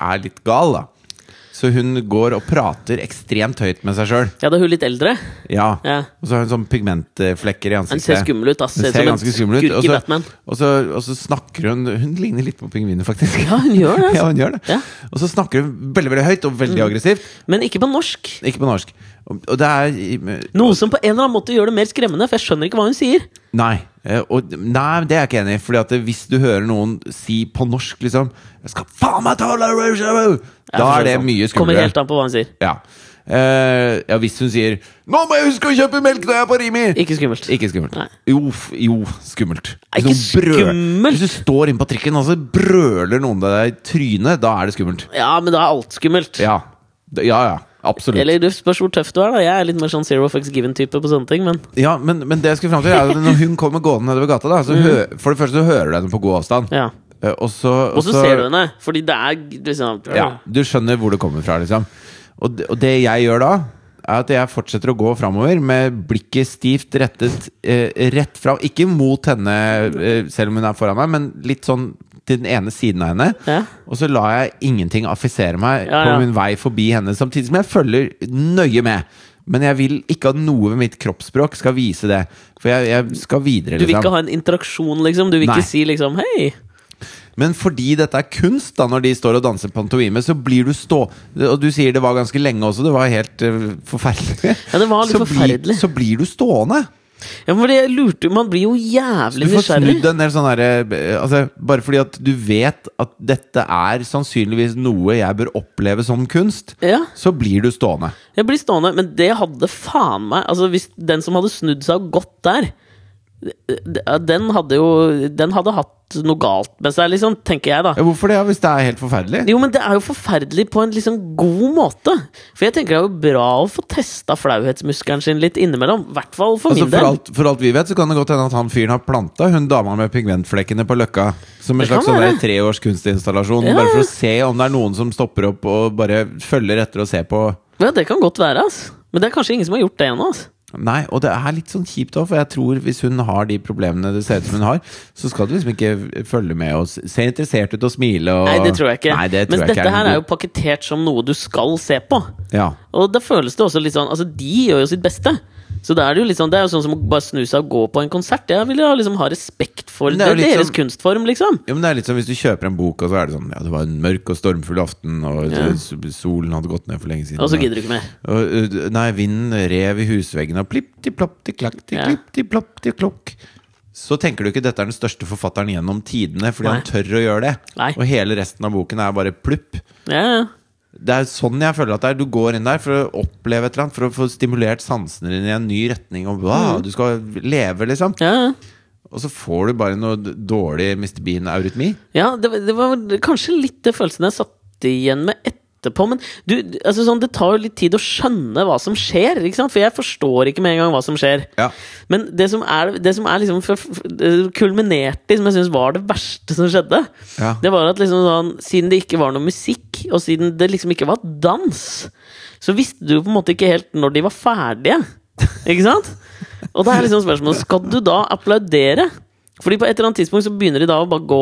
Speaker 2: er litt gal, da. Så hun går og prater ekstremt høyt med seg sjøl.
Speaker 1: Ja, da er hun litt eldre.
Speaker 2: Ja.
Speaker 1: Ja.
Speaker 2: Og så har hun sånn pigmentflekker i ansiktet.
Speaker 1: Hun ser skummel ut, ass.
Speaker 2: Hun
Speaker 1: Ser
Speaker 2: ganske skummel ut. Og så, og, så, og så snakker hun Hun ligner litt på pingviner, faktisk.
Speaker 1: Ja, hun gjør det.
Speaker 2: Ja,
Speaker 1: Altså.
Speaker 2: hun gjør det.
Speaker 1: Ja.
Speaker 2: Og så snakker hun veldig veldig høyt og veldig aggressivt.
Speaker 1: Men ikke på norsk.
Speaker 2: Ikke på norsk. Og, det er
Speaker 1: Noe som på en eller annen måte gjør det mer skremmende, for jeg skjønner ikke hva hun sier.
Speaker 2: Nei. eh, Og, nei, det er jeg ikke enig i. Fordi at hvis du hører noen si på norsk liksom Jeg skal faen meg ta deg Da er det mye
Speaker 1: Kommer helt an på hva hun sier.
Speaker 2: Ja. Uh, ja, hvis hun sier 'Nå må jeg huske å kjøpe melk når jeg er på Rimi'!
Speaker 1: Ikke skummelt.
Speaker 2: Ikke skummelt. Jo, jo, skummelt.
Speaker 1: Nei, ikke skummelt.
Speaker 2: Hvis du står inne på trikken og så brøler noen deg i trynet, da er det skummelt.
Speaker 1: Ja, men da er alt skummelt.
Speaker 2: Ja. Ja, ja. Absolutt.
Speaker 1: Eller det spørs hvor tøff du er. da Jeg er litt mer sånn zero fucks given-type på sånne ting. Men
Speaker 2: Ja, men, men det jeg skulle fram til, er at når hun kommer gående nedover gata, da, så hø For det første så hører du henne på god avstand.
Speaker 1: Ja.
Speaker 2: Eh, Og så
Speaker 1: Og så ser du henne, fordi det er liksom
Speaker 2: Ja, du skjønner hvor det kommer fra, liksom. Og det, og det jeg gjør da, er at jeg fortsetter å gå framover med blikket stivt rettet eh, rett fra Ikke mot henne, eh, selv om hun er foran meg, men litt sånn til den ene siden av henne.
Speaker 1: Ja.
Speaker 2: Og så lar jeg ingenting affisere meg
Speaker 1: Ja,
Speaker 2: på min vei forbi henne, samtidig som jeg følger nøye med. Men jeg vil ikke at noe ved mitt kroppsspråk skal vise det. For jeg, jeg skal videre,
Speaker 1: Du vil
Speaker 2: liksom.
Speaker 1: ikke ha en interaksjon, liksom? Du vil
Speaker 2: Nei.
Speaker 1: ikke si liksom 'hei'?
Speaker 2: Men fordi dette er kunst, da når de står og danser pantomime, så blir du stå... Og du sier det var ganske lenge også, det var helt uh, forferdelig.
Speaker 1: Ja, det var litt
Speaker 2: så,
Speaker 1: forferdelig.
Speaker 2: Blir, så blir du stående.
Speaker 1: Ja, for jeg lurte Man blir jo jævlig
Speaker 2: Du får snudd en del sånn eh, altså, Bare fordi at du vet at dette er sannsynligvis noe jeg bør oppleve som kunst,
Speaker 1: Ja,
Speaker 2: så blir du stående.
Speaker 1: jeg blir stående, men det hadde faen meg Altså, hvis den som hadde snudd seg og gått der Den hadde jo Den hadde hatt noe galt med seg, liksom, tenker jeg, da.
Speaker 2: Ja, hvorfor det, ja, hvis det er helt forferdelig?
Speaker 1: Jo, men det er jo forferdelig på en liksom god måte. For jeg tenker det er jo bra å få testa flauhetsmuskelen sin litt innimellom. I hvert fall for
Speaker 2: Altså,
Speaker 1: min
Speaker 2: for,
Speaker 1: del.
Speaker 2: alt, for alt vi vet, så kan det godt hende at han fyren har planta hun dama med pigmentflekkene på Løkka som en slags sånn treårs kunstinstallasjon.
Speaker 1: Ja,
Speaker 2: Bare for å se om det er noen som stopper opp og bare følger etter og ser på.
Speaker 1: Ja, det kan godt være, ass. Men det er kanskje ingen som har gjort det ennå, ass.
Speaker 2: Nei, og det er litt sånn kjipt òg, for jeg tror hvis hun har de problemene det ser ut som hun har, så skal du liksom ikke følge med og se interessert ut og smile og
Speaker 1: Nei, det tror jeg ikke.
Speaker 2: Nei, det tror
Speaker 1: Mens
Speaker 2: jeg ikke
Speaker 1: dette her er jo pakketert som noe du skal se på.
Speaker 2: Ja.
Speaker 1: Og da føles det også litt sånn Altså, de gjør jo sitt beste. Så da er det jo sånn Det er jo sånn som å bare snu seg og gå på en konsert. Jeg vil jo liksom ha respekt for det
Speaker 2: det er
Speaker 1: deres
Speaker 2: som,
Speaker 1: kunstform, liksom.
Speaker 2: ja, men det er litt som hvis du kjøper en bok, og så er det sånn Ja, det var en mørk og stormfull aften, og
Speaker 1: Ja.
Speaker 2: solen hadde gått ned for lenge siden.
Speaker 1: Og så gidder du ikke mer.
Speaker 2: Og, nei, vinden rev i husveggene, og plipp-ti-plopp-ti-klakk-ti,
Speaker 1: Ja.
Speaker 2: klipp-ti-plopp-ti-klokk. Så tenker du ikke dette er den største forfatteren gjennom tidene, fordi
Speaker 1: Nei.
Speaker 2: han tør å gjøre det.
Speaker 1: Nei.
Speaker 2: Og hele resten av boken er bare plupp.
Speaker 1: Ja, ja.
Speaker 2: Det er sånn jeg føler at det er. Du går inn der for å oppleve et eller annet, for å få stimulert sansene dine i en ny retning. Og wow, du skal leve, liksom.
Speaker 1: ja.
Speaker 2: Og så får du bare noe dårlig Mr. Bean-eurytmi.
Speaker 1: Ja, det, det var kanskje litt det følelsen jeg satt igjen med etterpå. Men du, altså sånn, det tar jo litt tid å skjønne hva som skjer. For jeg forstår ikke med en gang hva som skjer.
Speaker 2: Ja.
Speaker 1: Men det som er, det som er liksom kulminerte i, som jeg syns var det verste som skjedde,
Speaker 2: Ja.
Speaker 1: det var at liksom sånn, siden det ikke var noe musikk, og siden det liksom ikke var dans, så visste du på en måte ikke helt når de var ferdige. Ikke sant? Og da er liksom spørsmålet Skal du da applaudere? Fordi på et eller annet tidspunkt så begynner de da å bare gå.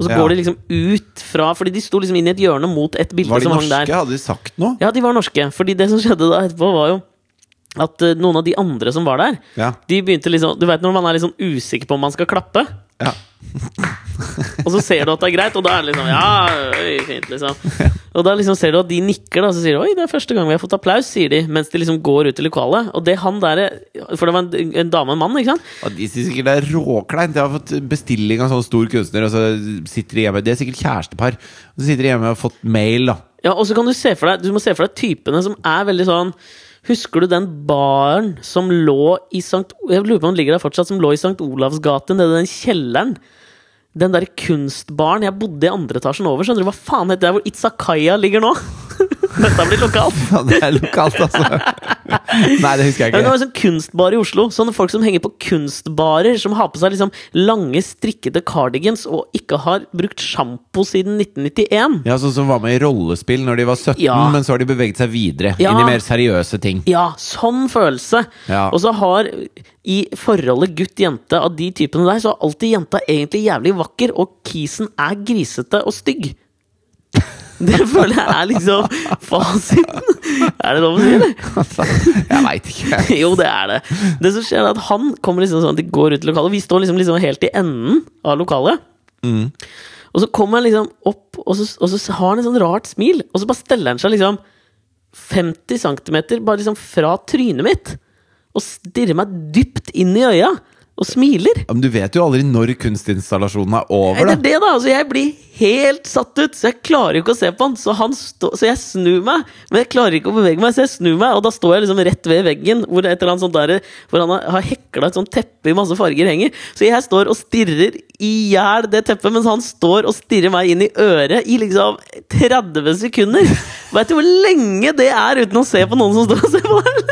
Speaker 1: Og så
Speaker 2: Ja.
Speaker 1: går de liksom ut fra Fordi de sto liksom inn i et hjørne mot et bilde
Speaker 2: Var de norske? Hadde de sagt noe?
Speaker 1: Ja, de var norske. Fordi det som skjedde da etterpå, var jo at eh, noen av de andre som var der,
Speaker 2: Ja.
Speaker 1: de begynte liksom Du vet når man er litt sånn usikker på om man skal klappe?
Speaker 2: Ja.
Speaker 1: Og så ser du at det er greit, og da er det liksom Ja, øy, fint, liksom. Og da liksom ser du at de nikker, da, så sier de Oi, det er første gang vi har fått applaus, sier de, mens de liksom går ut i lokalet. Og det han der For det var en, en dame og en mann, ikke sant?
Speaker 2: Og de synes sikkert det er råkleint. De har fått bestilling av sånn stor kunstner, og så sitter de hjemme De er sikkert kjærestepar. Og så sitter de hjemme og har fått mail, da.
Speaker 1: Ja, og så kan du se for deg Du må se for deg typene som er veldig sånn Husker du den baren som lå i Sankt Jeg lurer på om den ligger der fortsatt, som lå i Sankt Olavs gate, nede i den kjelleren? Den der kunstbaren. Jeg bodde i andre etasjen over. Skjønner du hva faen heter det hvor Itzakaya ligger nå? Dette blir lokalt.
Speaker 2: Ja, det er lokalt, altså. Nei, det husker jeg
Speaker 1: Ja, det
Speaker 2: ikke.
Speaker 1: var sånn kunstbar i Oslo. Sånne folk som henger på kunstbarer, som har på seg liksom lange, strikkete cardigans og ikke har brukt sjampo siden 1991.
Speaker 2: Ja, Sånn som var med i rollespill når de var 17,
Speaker 1: Ja.
Speaker 2: men så har de beveget seg videre
Speaker 1: Ja.
Speaker 2: inn i mer seriøse ting.
Speaker 1: Ja, sånn følelse. Og så har i forholdet gutt-jente av de typene der, så er alltid jenta egentlig jævlig vakker, og kisen er grisete og stygg. Det føler jeg er liksom fasiten. Er det lov å si, eller?
Speaker 2: Altså, jeg veit ikke.
Speaker 1: Jo, det er det. Det som skjer er at Han kommer liksom sånn at de går ut i lokalet. Vi står liksom, liksom helt i enden av lokalet.
Speaker 2: Mm.
Speaker 1: Og så kommer han liksom opp, og så, og så har han et sånn rart smil. Og så bare steller han seg liksom 50 cm bare liksom fra trynet mitt. Og stirrer meg dypt inn i øya. Og smiler.
Speaker 2: Ja, Men du vet jo aldri når kunstinstallasjonen er over,
Speaker 1: det er det, da! Altså, jeg blir helt satt ut, så jeg klarer ikke å se på han. Så, han stå, så jeg snur meg, men jeg klarer ikke å bevege meg, så jeg snur meg, og da står jeg liksom rett ved veggen, hvor, der, hvor han har, har hekla et sånt teppe i masse farger henger. Så jeg står og stirrer i hjel det teppet, mens han står og stirrer meg inn i øret i liksom 30 sekunder. Veit du hvor lenge det er uten å se på noen som står og ser på deg?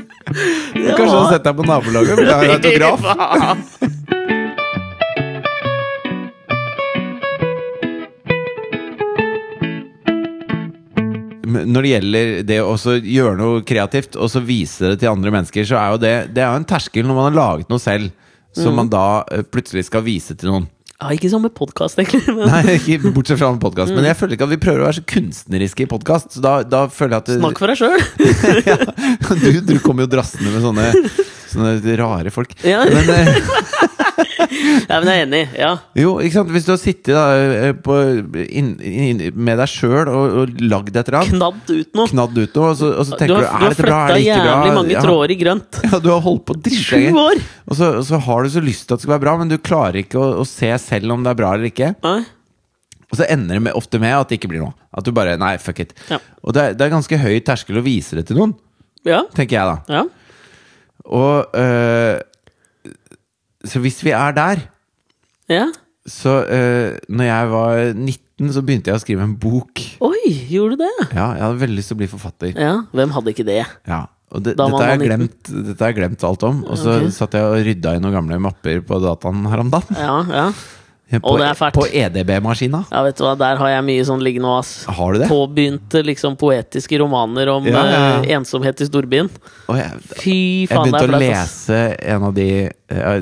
Speaker 1: Det
Speaker 2: Kanskje du
Speaker 1: var-
Speaker 2: har sett deg på nabolaget? Vil ha en autograf? Når det gjelder det å gjøre noe kreativt, og så vise det til andre mennesker, så er jo det Det er jo en terskel når man har laget noe selv, som
Speaker 1: Mm.
Speaker 2: man da eh, plutselig skal vise til noen.
Speaker 1: Ja, ikke sånn med podkast, egentlig. Men
Speaker 2: Nei, ikke bortsett fra en podkast.
Speaker 1: Mm.
Speaker 2: Men jeg føler ikke at vi prøver å være så kunstneriske i podkast. Så da, da føler jeg at
Speaker 1: snakk for deg sjøl.
Speaker 2: ja, du, du kommer jo drassende med sånne, sånne rare folk.
Speaker 1: Ja.
Speaker 2: Men
Speaker 1: Ja, men jeg er enig. Ja.
Speaker 2: jo, ikke sant. Hvis du har sittet da, eh, på, inn, inn, med deg sjøl og, og lagd et eller annet,
Speaker 1: Knadd ut noe.
Speaker 2: knadd ut noe, og så, og så
Speaker 1: Du har,
Speaker 2: du,
Speaker 1: du
Speaker 2: er dette bra, er det ikke bra?
Speaker 1: jævlig mange
Speaker 2: Ja.
Speaker 1: tråder i grønt.
Speaker 2: Ja, du har holdt på dritlenge.
Speaker 1: år!
Speaker 2: Og så, og så har du så lyst til at det skal være bra, men du klarer ikke å, å se selv om det er bra eller ikke.
Speaker 1: Nei.
Speaker 2: Og så ender det med, ofte med at det ikke blir noe. At du bare Nei, fuck it.
Speaker 1: Ja.
Speaker 2: Og det er, det er ganske høy terskel å vise det til noen,
Speaker 1: Ja.
Speaker 2: tenker jeg da.
Speaker 1: ja.
Speaker 2: Og øh, Så hvis vi er der,
Speaker 1: Ja.
Speaker 2: så uh, Når jeg var 19, så begynte jeg å skrive en bok.
Speaker 1: Oi, gjorde du det?
Speaker 2: Ja, jeg hadde veldig lyst til å bli forfatter.
Speaker 1: Ja, hvem hadde ikke det?
Speaker 2: Ja, og det, dette, har jeg glemt, dette har jeg glemt alt om. Og så
Speaker 1: okay.
Speaker 2: satt jeg og rydda i noen gamle mapper på dataen her om dagen.
Speaker 1: Ja, ja.
Speaker 2: På,
Speaker 1: det fælt.
Speaker 2: på EDB-maskina.
Speaker 1: ja, vet du hva, der har jeg mye sånn liggende, ass.
Speaker 2: Har du det?
Speaker 1: Påbegynte liksom poetiske romaner om
Speaker 2: Ja, ja, ja.
Speaker 1: Uh, ensomhet i storbyen.
Speaker 2: Jeg,
Speaker 1: Fy faen, det
Speaker 2: begynte
Speaker 1: er
Speaker 2: å
Speaker 1: flaut, ass.
Speaker 2: lese en av de uh,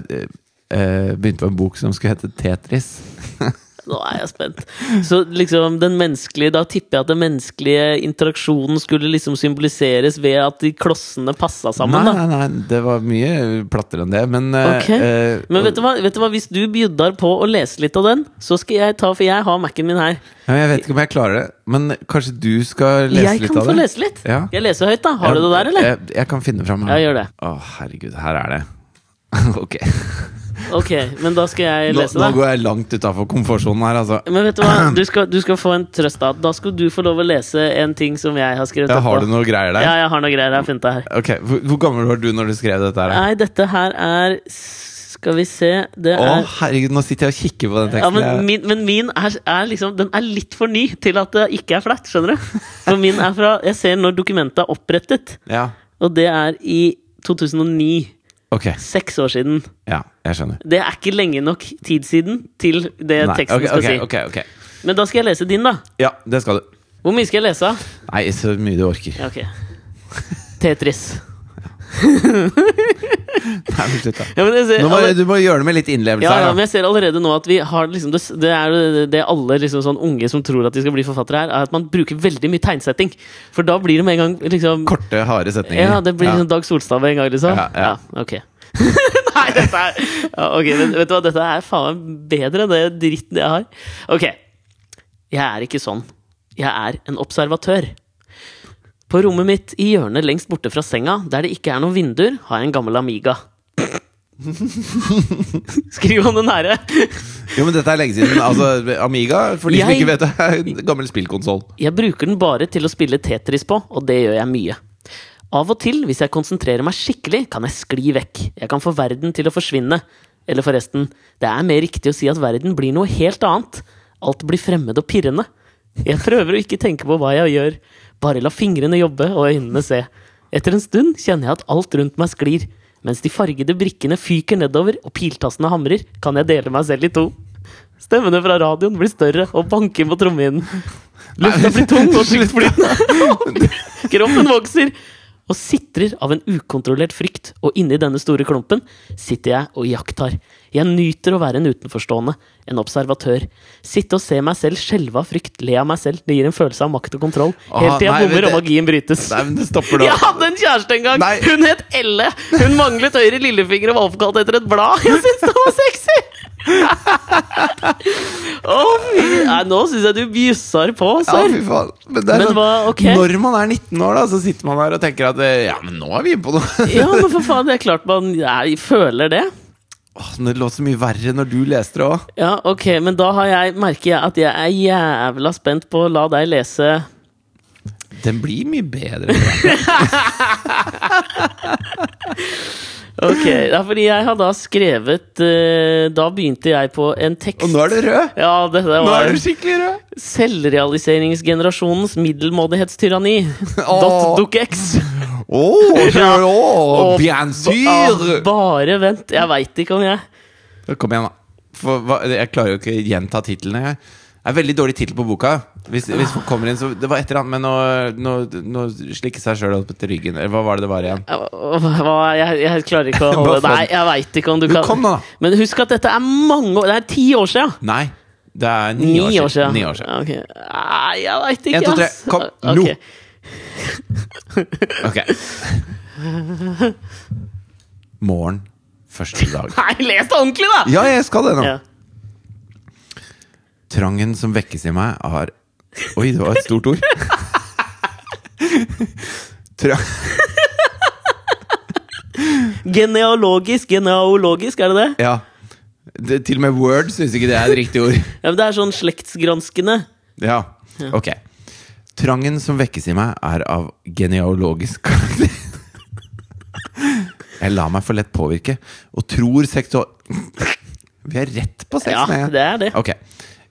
Speaker 2: uh, begynte på en bok som skulle hete Tetris.
Speaker 1: Nå er jeg spent. Så liksom den menneskelige Da tipper jeg at den menneskelige interaksjonen skulle liksom symboliseres ved at de klossene passa sammen,
Speaker 2: nei,
Speaker 1: da.
Speaker 2: nei, nei, det var mye plattere enn det, men okay.
Speaker 1: Ok.
Speaker 2: eh,
Speaker 1: Men vet du, hva, vet du hva, hvis du bjuddar på å lese litt av den, så skal jeg ta For jeg har Mac-en min her.
Speaker 2: ja, Jeg vet ikke om jeg klarer det, men kanskje du skal lese
Speaker 1: jeg
Speaker 2: litt
Speaker 1: kan få lese litt.
Speaker 2: Ja.
Speaker 1: Jeg leser høyt, da. Har du det der, eller?
Speaker 2: Jeg, jeg kan finne fram
Speaker 1: Ja, gjør det.
Speaker 2: Å, herregud, her er det. ok.
Speaker 1: Ok, men da skal jeg
Speaker 2: lese
Speaker 1: lese
Speaker 2: nå
Speaker 1: nå
Speaker 2: går jeg langt utafor komfortsonen her, altså.
Speaker 1: Men vet du hva, du skal, du skal få en trøst da. Da skal du få lov å lese en ting som jeg har skrevet
Speaker 2: Ja, har du noe greier der?
Speaker 1: Ja, jeg har noe greier. Jeg har funnet det her.
Speaker 2: Ok, hvor, hvor gammel var du når du skrev dette her?
Speaker 1: Nei, dette her er Skal vi se Det
Speaker 2: Å,
Speaker 1: er
Speaker 2: herregud, nå sitter jeg og kikker på den
Speaker 1: ja,
Speaker 2: teksten.
Speaker 1: men min, men min er, er liksom Den er litt for ny til at det ikke er flaut, skjønner du? For min er fra Jeg ser når dokumentet er opprettet,
Speaker 2: ja.
Speaker 1: og det er i 2009.
Speaker 2: Ok,
Speaker 1: Seks år siden.
Speaker 2: ja, jeg skjønner.
Speaker 1: Det er ikke lenge nok tid siden til det
Speaker 2: Nei,
Speaker 1: teksten
Speaker 2: okay,
Speaker 1: skal
Speaker 2: okay,
Speaker 1: si.
Speaker 2: Okay, ok.
Speaker 1: Men da skal jeg lese din, da.
Speaker 2: Ja, det skal du.
Speaker 1: Hvor mye skal jeg lese?
Speaker 2: Nei, så mye du orker.
Speaker 1: Tetris.
Speaker 2: Nei, men slutt da.
Speaker 1: Ja, men jeg ser,
Speaker 2: Nå må,
Speaker 1: alle-
Speaker 2: du må gjøre det med litt innlevelse
Speaker 1: ja, ja,
Speaker 2: her,
Speaker 1: men
Speaker 2: da.
Speaker 1: jeg ser allerede nå at vi har liksom det, det er jo det alle liksom sånn unge som tror at de skal bli forfattere her, er at man bruker veldig mye tegnsetting. For da blir det med en gang liksom
Speaker 2: Korte, harde setninger.
Speaker 1: Ja, det blir
Speaker 2: Ja.
Speaker 1: liksom Dag Solstad med en gang, liksom.
Speaker 2: Ja, ja.
Speaker 1: ok. Nei, dette er ja, Ok, men vet du hva, dette er faen meg bedre enn det dritten jeg har. Ok. Jeg er ikke sånn. Jeg er en observatør. På rommet mitt i hjørnet lengst borte fra senga, der det ikke er noen vinduer, har jeg en gammel Amiga. Skriv om den herre!
Speaker 2: Jo, men dette er lenge siden. Altså, Amiga, for de som ikke vet det, er en gammel spillkonsoll.
Speaker 1: Jeg bruker den bare til å spille Tetris på, og det gjør jeg mye. Av og til, hvis jeg konsentrerer meg skikkelig, kan jeg skli vekk. Jeg kan få verden til å forsvinne. Eller forresten, det er mer riktig å si at verden blir noe helt annet. Alt blir fremmed og pirrende. Jeg prøver å ikke tenke på hva jeg gjør, bare la fingrene jobbe og øynene se. Etter en stund kjenner jeg at alt rundt meg sklir. Mens de fargede brikkene fyker nedover og piltassene hamrer, kan jeg dele meg selv i to. Stemmene fra radioen blir større og banker på trommehinnen. Lufta blir tung og tyktflytende. Kroppen vokser og sitrer av en ukontrollert frykt, og inni denne store klumpen sitter jeg og iakttar. Jeg nyter å være en utenforstående, en observatør. Sitte og se meg selv skjelve av frykt, le av meg selv. Det gir en følelse av makt og kontroll. Helt til jeg bommer og magien brytes.
Speaker 2: Nei, men det stopper da.
Speaker 1: Jeg hadde en kjæreste en gang!
Speaker 2: Nei.
Speaker 1: Hun het Elle! Hun manglet høyre lillefinger og var oppkalt etter et blad. Jeg syns det var sexy! Fy Nei, Nå syns jeg du bjusser på,
Speaker 2: Ja, fy faen. Men, det er
Speaker 1: Men
Speaker 2: sånn,
Speaker 1: hva- okay.
Speaker 2: når man er 19 år, da, så sitter man der og tenker at eh, ja, men nå er vi inne på noe.
Speaker 1: Ja, men for faen, det er klart man jeg føler det.
Speaker 2: Åh, det låt så mye verre når du leste det òg.
Speaker 1: Ja, ok, men da har jeg, merker jeg at jeg er jævla spent på å la deg lese
Speaker 2: Den blir mye bedre.
Speaker 1: Ok, det er fordi jeg har da skrevet eh, Da begynte jeg på en tekst
Speaker 2: Og nå er du rød!
Speaker 1: Ja, det,
Speaker 2: Nå
Speaker 1: var
Speaker 2: er du skikkelig rød!
Speaker 1: Selvrealiseringsgenerasjonens middelmådighetstyranni.
Speaker 2: Åh.
Speaker 1: Dot DuckX.
Speaker 2: Åh,
Speaker 1: Ja. oh,
Speaker 2: bien sûr!
Speaker 1: Bare vent, jeg veit ikke om jeg
Speaker 2: Kom igjen, da. For, hva, jeg klarer jo ikke å gjenta titlene. Det er veldig dårlig tittel på boka. Hvis, hvis folk kommer inn så Det var et eller annet med noe, slikke seg sjøl opp etter ryggen. Eller hva var det det var igjen?
Speaker 1: hva, jeg, jeg klarer ikke å holde. Nei, jeg veit ikke om du kan
Speaker 2: kom nå, da!
Speaker 1: Men husk at dette er mange år Det er ti år siden.
Speaker 2: Nei, det er ni,
Speaker 1: Ni
Speaker 2: år siden. Ni år siden.
Speaker 1: Ja, ok. Nei, jeg veit ikke,
Speaker 2: En, to, tre,
Speaker 1: ass.
Speaker 2: kom,
Speaker 1: Ok.
Speaker 2: nå. Ok. Morgen. Første dag.
Speaker 1: Nei, les det ordentlig, da!
Speaker 2: Ja, jeg skal det nå.
Speaker 1: Ja.
Speaker 2: Trangen som vekkes i meg, har Oi, det var et stort ord. Tra
Speaker 1: Genealogisk, genealogisk, er det det?
Speaker 2: ja. Det, til og med Word syns ikke det er et riktig ord.
Speaker 1: Ja, men Det er sånn slektsgranskende.
Speaker 2: Ja, ok. Trangen som vekkes i meg, er av genealogisk karakter. Jeg lar meg for lett påvirke, og tror seksual... Vi er rett på sex
Speaker 1: Ja,
Speaker 2: med en
Speaker 1: det er det.
Speaker 2: Ok.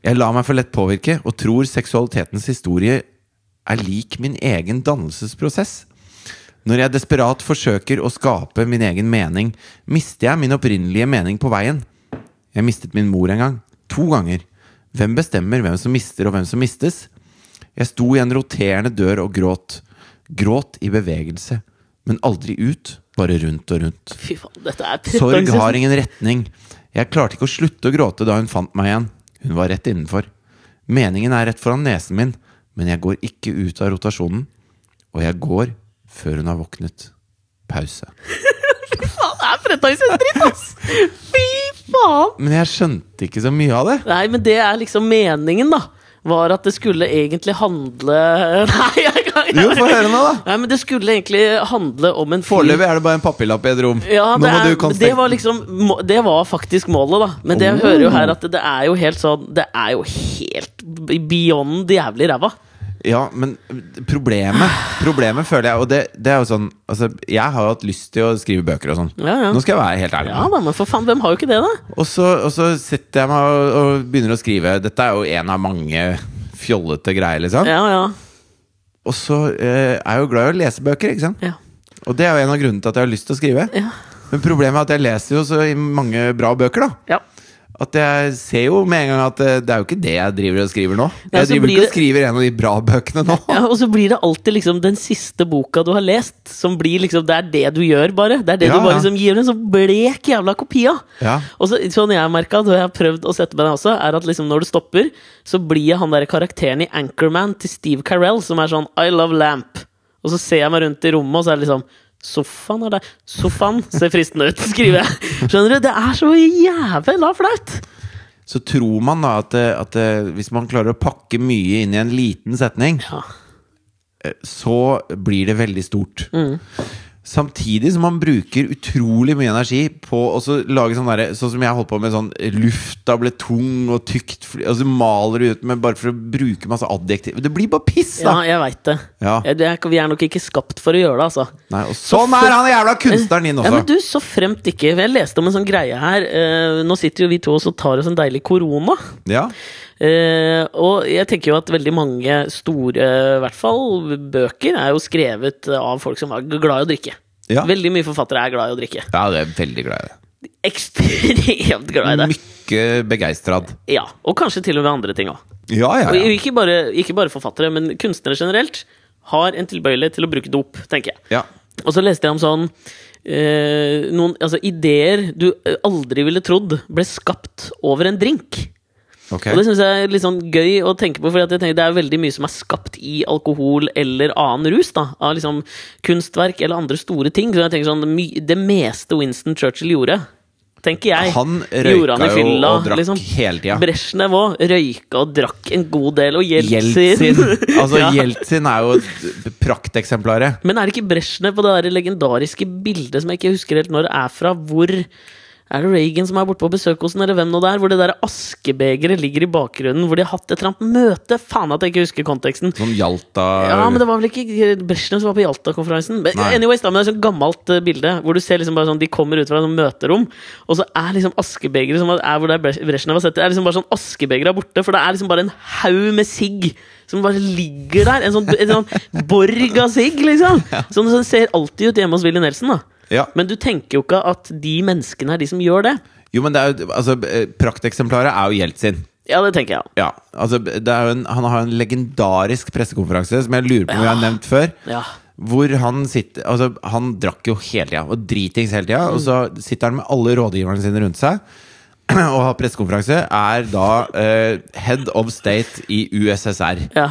Speaker 2: Jeg lar meg for lett påvirke, og tror seksualitetens historie er lik min egen dannelsesprosess. Når jeg desperat forsøker å skape min egen mening, mister jeg min opprinnelige mening på veien. Jeg mistet min mor en gang. To ganger. Hvem bestemmer hvem som mister og hvem som mistes? Jeg sto i en roterende dør og gråt. Gråt i bevegelse, men aldri ut, bare rundt og rundt.
Speaker 1: Fy faen, dette er
Speaker 2: Sorg har ingen retning. Jeg klarte ikke å slutte å gråte da hun fant meg igjen. Hun var rett innenfor. Meningen er rett foran nesen min, men jeg går ikke ut av rotasjonen. Og jeg går før hun har våknet. Pause.
Speaker 1: faen, det er ass! Fy faen!
Speaker 2: Men jeg skjønte ikke så mye av det.
Speaker 1: Nei, men det er liksom meningen, da. Var at det skulle egentlig handle Nei, jeg kan
Speaker 2: Jo, få høre nå, da.
Speaker 1: Nei, men det skulle egentlig handle om en fyr
Speaker 2: Foreløpig er det bare en papirlapp i et rom.
Speaker 1: ja, det, er, det var liksom Det var faktisk målet, da. Men det
Speaker 2: Oh.
Speaker 1: hører jo her at det er jo helt sånn Det er jo helt beyond jævlig ræva.
Speaker 2: Ja, men problemet Problemet føler jeg Og det, det er jo sånn Altså, jeg har jo hatt lyst til å skrive bøker og sånn.
Speaker 1: Ja, ja.
Speaker 2: Nå skal jeg være helt ærlig.
Speaker 1: Ja da, men for faen, hvem har jo ikke det, da?
Speaker 2: Og så, og så setter jeg meg og, og begynner å skrive. Dette er jo en av mange fjollete greier, liksom.
Speaker 1: Ja, ja.
Speaker 2: Og så eh, er jeg jo glad i å lese bøker, ikke sant?
Speaker 1: ja.
Speaker 2: Og det er jo en av grunnene til at jeg har lyst til å skrive.
Speaker 1: ja.
Speaker 2: Men problemet er at jeg leser jo så mange bra bøker, da.
Speaker 1: ja.
Speaker 2: At jeg ser jo med en gang at eh, det er jo ikke det jeg driver og skriver nå.
Speaker 1: Nei,
Speaker 2: Jeg driver ikke og skriver en av de bra bøkene nå.
Speaker 1: Ja, Og så blir det alltid liksom den siste boka du har lest, som blir liksom Det er det du gjør, bare. Det er det
Speaker 2: Ja,
Speaker 1: du bare liksom gir en så blek jævla kopi av.
Speaker 2: Ja.
Speaker 1: Og så, sånn jeg har merka, og jeg har prøvd å sette meg ned også, er at liksom når du stopper, så blir jeg han der karakteren i Anchorman til Steve Carell, som er sånn I love lamp. Og så ser jeg meg rundt i rommet, og så er det liksom Sofaen er der. Sofaen ser fristende ut, skriver jeg. Skjønner du? Det er så jævla flaut!
Speaker 2: Så tror man da at, eh, at eh, hvis man klarer å pakke mye inn i en liten setning,
Speaker 1: Ja.
Speaker 2: eh, så blir det veldig stort.
Speaker 1: Mm.
Speaker 2: Samtidig som man bruker utrolig mye energi på å lage sånn derre Sånn som jeg holdt på med sånn Lufta ble tung og tykt Og så maler du ut med bare for å bruke masse adjektiv. Det blir bare piss,
Speaker 1: Ja,
Speaker 2: da!
Speaker 1: jeg veit det.
Speaker 2: Ja.
Speaker 1: Det er- Vi er nok ikke skapt for å gjøre det, altså.
Speaker 2: Nei, og sånn er han jævla kunstneren din også!
Speaker 1: Ja, men du, så fremt ikke. Jeg leste om en sånn greie her. Eh, nå sitter jo vi to og så tar oss en deilig korona.
Speaker 2: Ja.
Speaker 1: Eh, og jeg tenker jo at veldig mange store, i hvert fall bøker, er jo skrevet av folk som var glad i å drikke.
Speaker 2: Ja.
Speaker 1: Veldig mye forfattere er glad i å drikke.
Speaker 2: Ja, det er veldig glad i det.
Speaker 1: Ekstremt glad i det.
Speaker 2: Mye begeistrad.
Speaker 1: Ja, Og kanskje til og med andre ting òg.
Speaker 2: Ja, ja, ja.
Speaker 1: ikke ikke bare forfattere, men kunstnere generelt har en tilbøyelighet til å bruke dop, tenker jeg.
Speaker 2: ja.
Speaker 1: Og så leste jeg om sånn eh, Noen altså, ideer du aldri ville trodd ble skapt over en drink.
Speaker 2: Ok.
Speaker 1: Og det syns jeg er litt sånn gøy å tenke på, for jeg tenker det er veldig mye som er skapt i alkohol eller annen rus. da Av liksom kunstverk eller andre store ting. Så jeg tenker sånn Det meste Winston Churchill gjorde, tenker jeg,
Speaker 2: Han
Speaker 1: røyka han
Speaker 2: fylla, jo og drakk
Speaker 1: liksom.
Speaker 2: hele tida.
Speaker 1: Brezjnev òg røyka og drakk en god del, og Jeltsin
Speaker 2: Jeltsin. Altså,
Speaker 1: Ja.
Speaker 2: Jeltsin er jo et prakteksemplaret.
Speaker 1: Men er det ikke Brezjnev på det der legendariske bildet som jeg ikke husker helt når det er fra? Hvor er det Reagan som er borte på besøk hos den, eller hvem nå det er? Hvor det der askebegeret ligger i bakgrunnen, hvor de har hatt et eller annet møte? Faen at jeg ikke husker konteksten.
Speaker 2: Sånn Hjalta
Speaker 1: Ja, men det var vel ikke Brezjnev som var på Jalta-konferansen? Men Anyways, da, men det er et sånt gammelt eh, bilde hvor du ser liksom bare sånn de kommer ut fra et møterom, og så er liksom askebegeret som er hvor det er Brezjnev har sett det, er liksom bare sånn askebegeret er borte, for det er liksom bare en haug med sigg som bare ligger der. En sånn, en sånn borg av sigg, liksom. Sånn som ser alltid ut hjemme hos Willy Nelson, da.
Speaker 2: Ja.
Speaker 1: Men du tenker jo ikke at de menneskene er de som gjør det.
Speaker 2: Jo, men det er jo altså, eh, Prakteksemplaret er jo Jeltsin.
Speaker 1: Ja, det tenker jeg.
Speaker 2: Ja, altså det er jo en, Han har en legendarisk pressekonferanse som jeg lurer på om jeg har nevnt før.
Speaker 1: Ja.
Speaker 2: Hvor han sitter Altså, han drakk jo hele tida, og dritings hele tida. Og så sitter han med alle rådgiverne sine rundt seg og har pressekonferanse. Er da eh, head of state i USSR.
Speaker 1: ja.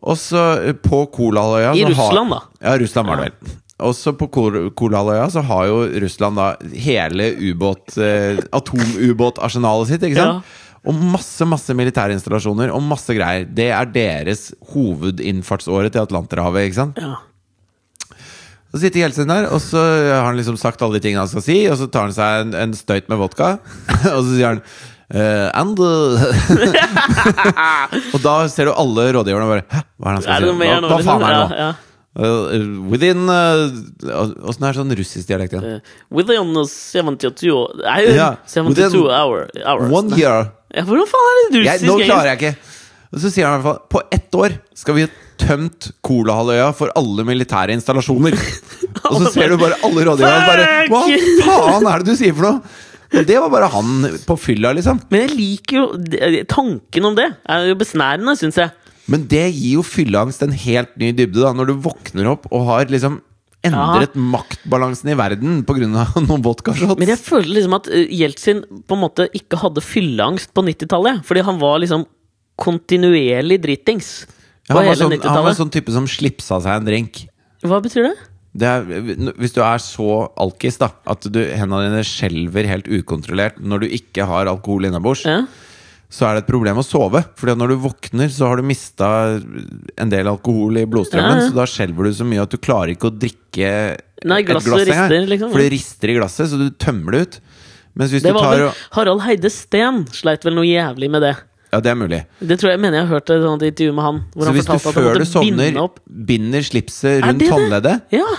Speaker 2: Og så eh, på Kolahalvøya
Speaker 1: I
Speaker 2: Russland, har-
Speaker 1: da.
Speaker 2: Ja, Russland var det vel. Også på Kolaløya så har jo Russland da hele ubåt eh, atomubåtarsenalet sitt, ikke sant? Og masse masse militære installasjoner og masse greier. Det er deres hovedinnfartsåre til Atlanterhavet. ikke sant?
Speaker 1: ja.
Speaker 2: Så sitter Jeltsin der, og så har han liksom sagt alle de tingene han skal si, og så tar han seg en, en støyt med vodka, og så sier han Uh, and uh, Og da ser du alle rådgiverne bare Hæ? Hva er det han skal si? Hva, hva
Speaker 1: liksom?
Speaker 2: faen er det nå?
Speaker 1: Ja, ja.
Speaker 2: Uh, within uh, Åssen er det sånn russisk dialekt igjen?
Speaker 1: Uh, Within 72 Nei,
Speaker 2: Ja,
Speaker 1: 72
Speaker 2: within
Speaker 1: hour, hours.
Speaker 2: One year.
Speaker 1: Ja, hvordan faen er det
Speaker 2: Jeg,
Speaker 1: russisk
Speaker 2: nå klarer jeg ikke. Og så sier han i hvert fall på ett år skal vi ha tømt Kolahalvøya for alle militære installasjoner. Og så ser du bare alle rådgiverne bare Hva faen er det du sier for noe? Og det var bare han på fylla, liksom.
Speaker 1: Men jeg liker jo Tanken om det er jo besnærende, syns jeg.
Speaker 2: Men det gir jo fylleangst en helt ny dybde, da, når du våkner opp og har liksom endret maktbalansen i verden pga. noen vodkashots.
Speaker 1: Men jeg føler liksom at eh, Jeltsin på en måte ikke hadde fylleangst på 90-tallet. Fordi han var liksom kontinuerlig dritings på
Speaker 2: ja,
Speaker 1: hele
Speaker 2: sånn, han var
Speaker 1: 90-tallet.
Speaker 2: sånn type som slipsa seg en drink.
Speaker 1: Hva betyr det?
Speaker 2: Det er, hvis du er så alkis da at du, hendene dine skjelver helt ukontrollert når du ikke har alkohol innabords,
Speaker 1: Ja.
Speaker 2: Så er det et problem å sove. Fordi at når du våkner, så har du mista en del alkohol i blodstrømmen.
Speaker 1: Ja, ja.
Speaker 2: Så da skjelver du så mye at du klarer ikke å drikke
Speaker 1: Nei,
Speaker 2: et glass
Speaker 1: rister, liksom,
Speaker 2: For det rister i glasset, så du tømmer det ut.
Speaker 1: Det var
Speaker 2: tar
Speaker 1: vel
Speaker 2: og
Speaker 1: Harald Heide Steen sleit vel noe jævlig med det.
Speaker 2: Ja, det er mulig.
Speaker 1: Det tror jeg mener jeg har hørt et sånt intervju med han.
Speaker 2: Så
Speaker 1: han
Speaker 2: hvis du før du sovner
Speaker 1: opp
Speaker 2: binder slipset rundt
Speaker 1: det det?
Speaker 2: håndleddet,
Speaker 1: Ja,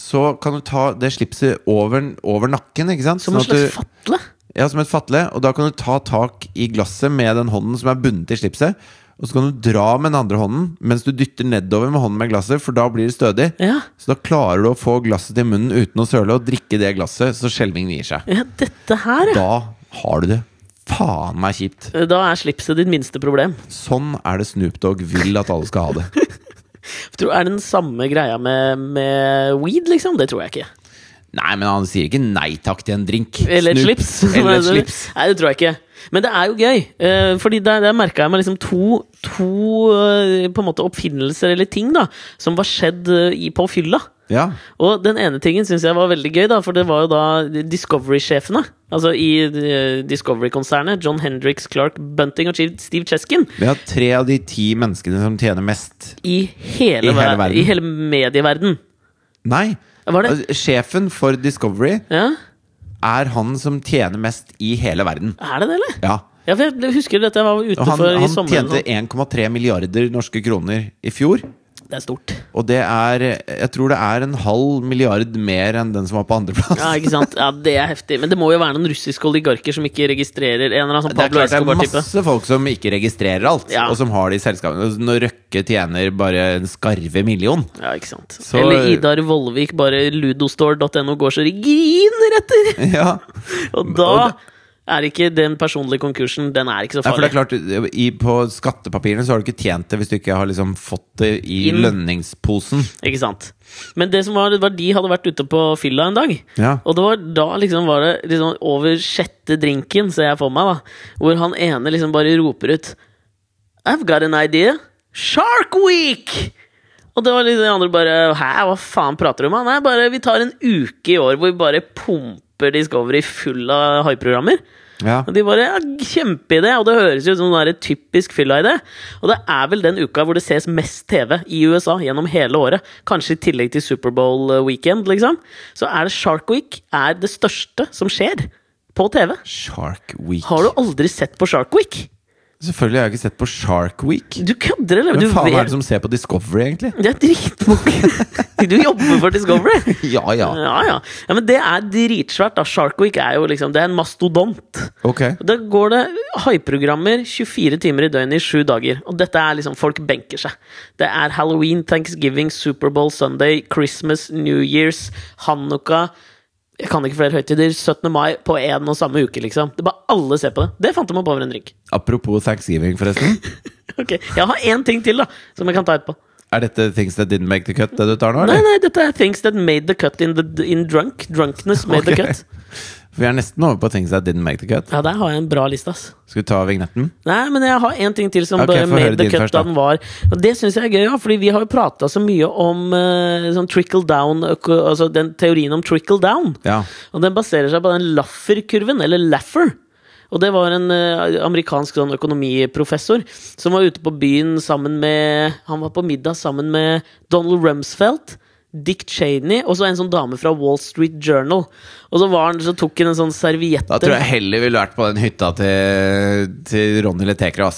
Speaker 2: så kan du ta det slipset over, over nakken.
Speaker 1: som en
Speaker 2: Sånn
Speaker 1: slags
Speaker 2: du-
Speaker 1: fatle.
Speaker 2: Ja, som et fatle. Og da kan du ta tak i glasset med den hånden som er bundet i slipset. Og så kan du dra med den andre hånden mens du dytter nedover med hånden med glasset, for da blir det stødig.
Speaker 1: Ja.
Speaker 2: Så da klarer du å få glasset til munnen uten å søle, og drikke det glasset så skjelvingen gir seg.
Speaker 1: ja, dette her, ja.
Speaker 2: Da har du det faen meg kjipt.
Speaker 1: Da er slipset ditt minste problem.
Speaker 2: Sånn er det Snoop Dogg vil at alle skal ha det.
Speaker 1: Tror, er det den samme greia med, med weed, liksom? Det tror jeg ikke.
Speaker 2: Nei, men han sier ikke nei takk til en drink.
Speaker 1: Eller et slips.
Speaker 2: Eller et slips.
Speaker 1: Nei, det tror jeg ikke. Men det er jo gøy. eh, fordi der, der merka jeg meg liksom to, to eh, på en måte oppfinnelser eller ting da som var skjedd eh, i, på fylla.
Speaker 2: Ja.
Speaker 1: Og den ene tingen syns jeg var veldig gøy, da, for det var jo da Discovery-sjefene. Altså i Discovery-konsernet. John Hendrix, Clark Bunting og Steve Cheskin.
Speaker 2: Vi har tre av de ti menneskene som tjener mest.
Speaker 1: I hele,
Speaker 2: I hele verden.
Speaker 1: I hele medieverden.
Speaker 2: Nei!
Speaker 1: Var det?
Speaker 2: Altså, Sjefen for Discovery
Speaker 1: Ja?
Speaker 2: er han som tjener mest i hele verden.
Speaker 1: Er det det, eller?
Speaker 2: Ja.
Speaker 1: Ja, jeg husker dette jeg var ute
Speaker 2: han,
Speaker 1: i
Speaker 2: han tjente 1,3 milliarder norske kroner i fjor.
Speaker 1: Det er stort.
Speaker 2: Og det er Jeg tror det er en halv milliard mer enn den som var på andreplass.
Speaker 1: Ja, ikke sant? Ja, Det er heftig. Men det må jo være noen russiske oligarker som ikke registrerer en eller annen sånn
Speaker 2: Det er klart det er masse folk som ikke registrerer alt,
Speaker 1: Ja.
Speaker 2: og som har det i selskapene. Når Røkke tjener bare en skarve million
Speaker 1: Ja, ikke sant.
Speaker 2: Så-
Speaker 1: Eller Idar Vollvik, bare ludostore.no går så griner etter!
Speaker 2: Ja,
Speaker 1: Og da er ikke den personlige konkursen Den er ikke så
Speaker 2: Nei, for det er
Speaker 1: farlig.
Speaker 2: klart i, På skattepapirene så har du ikke tjent det hvis du ikke har liksom fått det i
Speaker 1: In.
Speaker 2: lønningsposen.
Speaker 1: Ikke sant? Men det som var, var de hadde vært ute på fylla en dag.
Speaker 2: Ja.
Speaker 1: Og det var da liksom var det liksom over sjette drinken, ser jeg for meg, da. Hvor han ene liksom bare roper ut I've got an idea. Shark Week! Og det var liksom de andre bare Hæ, hva faen prater du om? Nei, bare vi tar en uke i år hvor vi bare pumper Discovery full av haiprogrammer.
Speaker 2: Ja.
Speaker 1: Og de bare ja, Kjempeidé! Og det høres ut som en typisk fylla-idé. Og det er vel den uka hvor det ses mest TV i USA gjennom hele året. Kanskje i tillegg til Superbowl weekend, liksom. Så er det Shark Week er det største som skjer på TV.
Speaker 2: Shark Week.
Speaker 1: Har du aldri sett på Shark Week?
Speaker 2: Selvfølgelig har jeg ikke sett på Shark Week.
Speaker 1: Du kødder, eller?
Speaker 2: Hvem faen er det som ser på Discovery, egentlig?
Speaker 1: Det er dritmange Du jobber for Discovery?
Speaker 2: Ja, ja.
Speaker 1: Ja, ja. ja, men det er dritsvært. da Shark Week er jo liksom Det er en mastodont.
Speaker 2: Ok.
Speaker 1: Da går det haiprogrammer 24 timer i døgnet i sju dager. Og dette er liksom Folk benker seg. Det er Halloween, Thanksgiving, Superbowl, Sunday, Christmas, New Year's, Hanukka Jeg kan ikke flere høytider. 17. mai på én og samme uke, liksom. Det bare Alle ser på det. Det fant de opp over en drink.
Speaker 2: Apropos thanksgiving, forresten.
Speaker 1: Ok, Jeg har én ting til, da, som jeg kan ta etterpå.
Speaker 2: Er dette Things That Didn't Make The Cut, det du tar nå,
Speaker 1: Nei,
Speaker 2: eller?
Speaker 1: nei, dette er things that made the cut in, the, in drunk. Drunkness made the cut.
Speaker 2: For vi er nesten over på ting som Didn't Make The Cut.
Speaker 1: Ja, der har jeg en bra liste, ass.
Speaker 2: Skal vi ta vignetten?
Speaker 1: Nei, men jeg har en ting til som
Speaker 2: Ok,
Speaker 1: bare
Speaker 2: få høre
Speaker 1: made the cut
Speaker 2: først, da.
Speaker 1: da den var Og det syns jeg er gøy, ja, fordi vi har jo prata så mye om uh, sånn trickle down Altså den teorien om trickle down.
Speaker 2: Ja.
Speaker 1: Og den baserer seg på den Laffer-kurven, eller Laffer. Og det var en uh, amerikansk sånn økonomiprofessor som var ute på byen sammen med Han var på middag sammen med Donald Rumsfeld. Dick Cheney og så en sånn dame fra Wall Street Journal. Og så, var han, så tok han en sånn serviett
Speaker 2: Da tror jeg heller ville vært på den hytta til, til Ronny Letekra,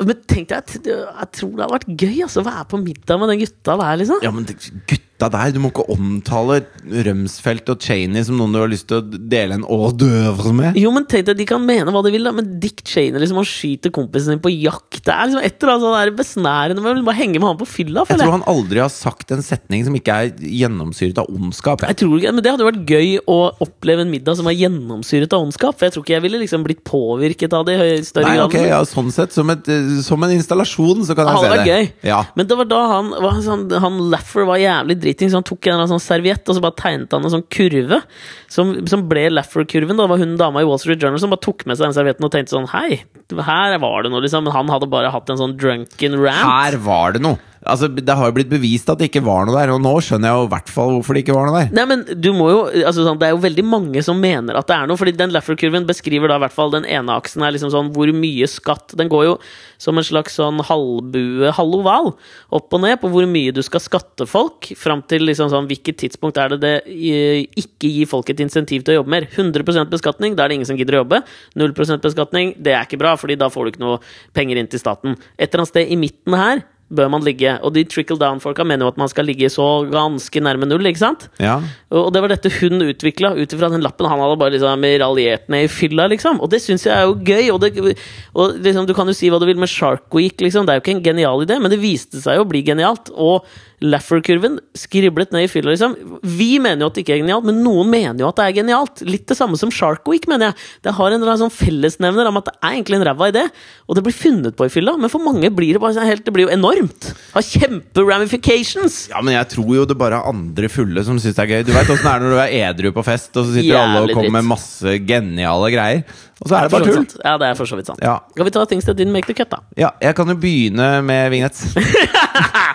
Speaker 1: Men tenk deg, jeg, jeg tror det hadde vært gøy altså, å være på middag med den gutta der, liksom.
Speaker 2: Ja, men det- gutta der, du må ikke omtale Rømsfeldt og Cheney som noen du har lyst til å dele en hors d'oeuvre med.
Speaker 1: Jo, men tenk deg, De kan mene hva de vil, da men Dick Cheney liksom, han skyter kompisen sin på jakt. Det er liksom et eller annet sånn besnærende med å henge med han på fylla.
Speaker 2: Jeg tror han aldri har sagt en setning som ikke er gjennomsyret av ondskap.
Speaker 1: jeg tror ikke, men Det hadde vært gøy å oppleve en middag som var gjennomsyret av ondskap. For jeg tror ikke jeg ville liksom blitt påvirket av det i større grad.
Speaker 2: ok, ja, sånn sett. Som, et, eh, som en installasjon, så kan jeg se det. gøy. Ja.
Speaker 1: Men det var da han var han, Han Laffer var jævlig driting, så han tok en eller sånn serviett og så bare tegnet han en sånn kurve. Som, som ble Laffer-kurven. Det var hun dama i Wall Street Journal som bare tok med seg den servietten og tenkte sånn Hei, her var det noe, liksom. Men han hadde bare hatt en sånn drunken rant.
Speaker 2: Her var det noe! Altså, Det har jo blitt bevist at det ikke var noe der, og nå skjønner jeg jo i hvert fall hvorfor det ikke var noe der.
Speaker 1: Nei, men du må jo, altså sånn, Det er jo veldig mange som mener at det er noe. Fordi den Laffer-kurven beskriver da i hvert fall den ene aksen er liksom sånn hvor mye skatt Den går jo som en slags sånn halvbue, halvoval, opp og ned på hvor mye du skal skatte folk. Fram til liksom sånn hvilket tidspunkt er det det ikke gir folk et insentiv til å jobbe mer. 100 beskatning, da er det ingen som gidder å jobbe. 0% beskatning, det er ikke bra, Fordi da får du ikke noe penger inn til staten. Et eller annet sted i midten her bør man ligge. Og de trickle down-folka mener jo at man skal ligge så ganske nærme null, ikke sant?
Speaker 2: Ja,
Speaker 1: Og det var dette hun utvikla ut ifra den lappen. Han hadde bare liksom raljert ned i fylla, liksom. Og det syns jeg er jo gøy. Og, det, og liksom, du kan jo si hva du vil med Shark Week, liksom. Det er jo ikke en genial idé, men det viste seg jo å bli genialt. Og Laffer-kurven skriblet ned i fylla, liksom. Vi mener jo at det ikke er genialt, men noen mener jo at det er genialt. Litt det samme som Shark Week, mener jeg. Det har en eller sånn fellesnevner om at det er egentlig en ræva idé, og det blir funnet på i fylla. Men for mange blir det bare sånn helt Det blir jo enormt. Har kjempe-ramifications.
Speaker 2: Ja, men jeg tror jo det bare er andre fulle som syns det er gøy. Du veit åssen det er når du er edru på fest, og så sitter alle og
Speaker 1: kommer
Speaker 2: kommer med masse geniale greier. Og så er det
Speaker 1: For
Speaker 2: bare tull.
Speaker 1: Ja, det er for så vidt sant.
Speaker 2: Ja.
Speaker 1: Skal vi ta things that didn't make the cut, da?
Speaker 2: Ja, jeg kan jo begynne med vignett.